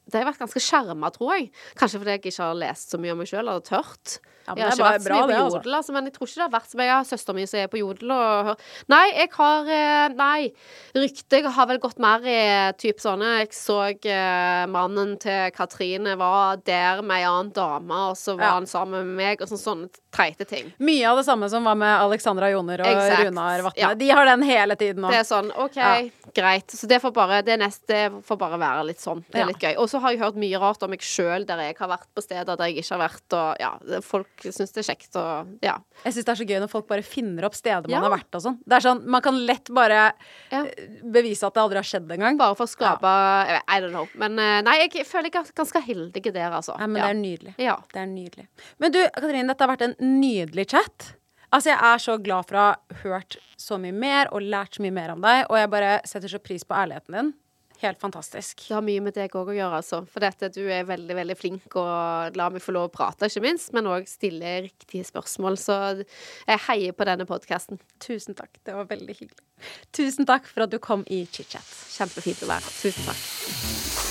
Speaker 3: det har jeg vært ganske skjerma, tror jeg. Kanskje fordi jeg ikke har lest så mye om meg sjøl, eller tørt.
Speaker 2: Ja,
Speaker 3: jeg har ikke vært så mye på
Speaker 2: det, altså.
Speaker 3: Jodel, altså. men jeg tror ikke det har vært så mye. Jeg har søsteren min som er på Jodel og Nei, jeg har eh, Nei. Ryktet har vel gått mer i type sånne Jeg så eh, mannen til Katrine var der med ei annen dame, og så var
Speaker 2: Ja.
Speaker 3: han sammen med meg, og sånn, sånne teite ting.
Speaker 2: Mye av det samme som var med Alexandra Joner og
Speaker 3: exact.
Speaker 2: Runar Vatne.
Speaker 3: Ja.
Speaker 2: De har den hele tiden nå.
Speaker 3: Det er sånn, OK,
Speaker 2: Ja.
Speaker 3: greit. Så det får bare Det neste får bare være litt sånn. Det er
Speaker 2: Ja.
Speaker 3: litt gøy. Og så har jeg hørt mye rart om meg sjøl, der jeg har vært på steder der jeg ikke har vært, og ja, folk syns det er kjekt, og ja.
Speaker 2: Jeg syns det er så gøy når folk bare finner opp steder man har vært og sånn. Det er sånn, Man kan lett bare eh, bevise at det aldri har skjedd engang.
Speaker 3: Bare for å skape I don't know. Men eh, nei, jeg føler jeg er ganske heldig der, altså.
Speaker 2: Nei, men det er nydelig.
Speaker 3: Ja.
Speaker 2: Det er nydelig. Men du, Katrine, dette har vært en nydelig chat. Altså, jeg er så glad for å ha hørt så mye mer og lært så mye mer om deg, og jeg bare setter så pris på ærligheten din. Helt fantastisk.
Speaker 3: Det har mye med deg òg å gjøre, altså. For dette, du er veldig, veldig flink og lar meg få lov å prate, ikke minst, men òg stille riktige spørsmål. Så jeg heier på denne podkasten.
Speaker 2: Tusen takk. Det var veldig hyggelig. Tusen takk for at du kom i chit-chat.
Speaker 3: Kjempefint å være. Tusen takk.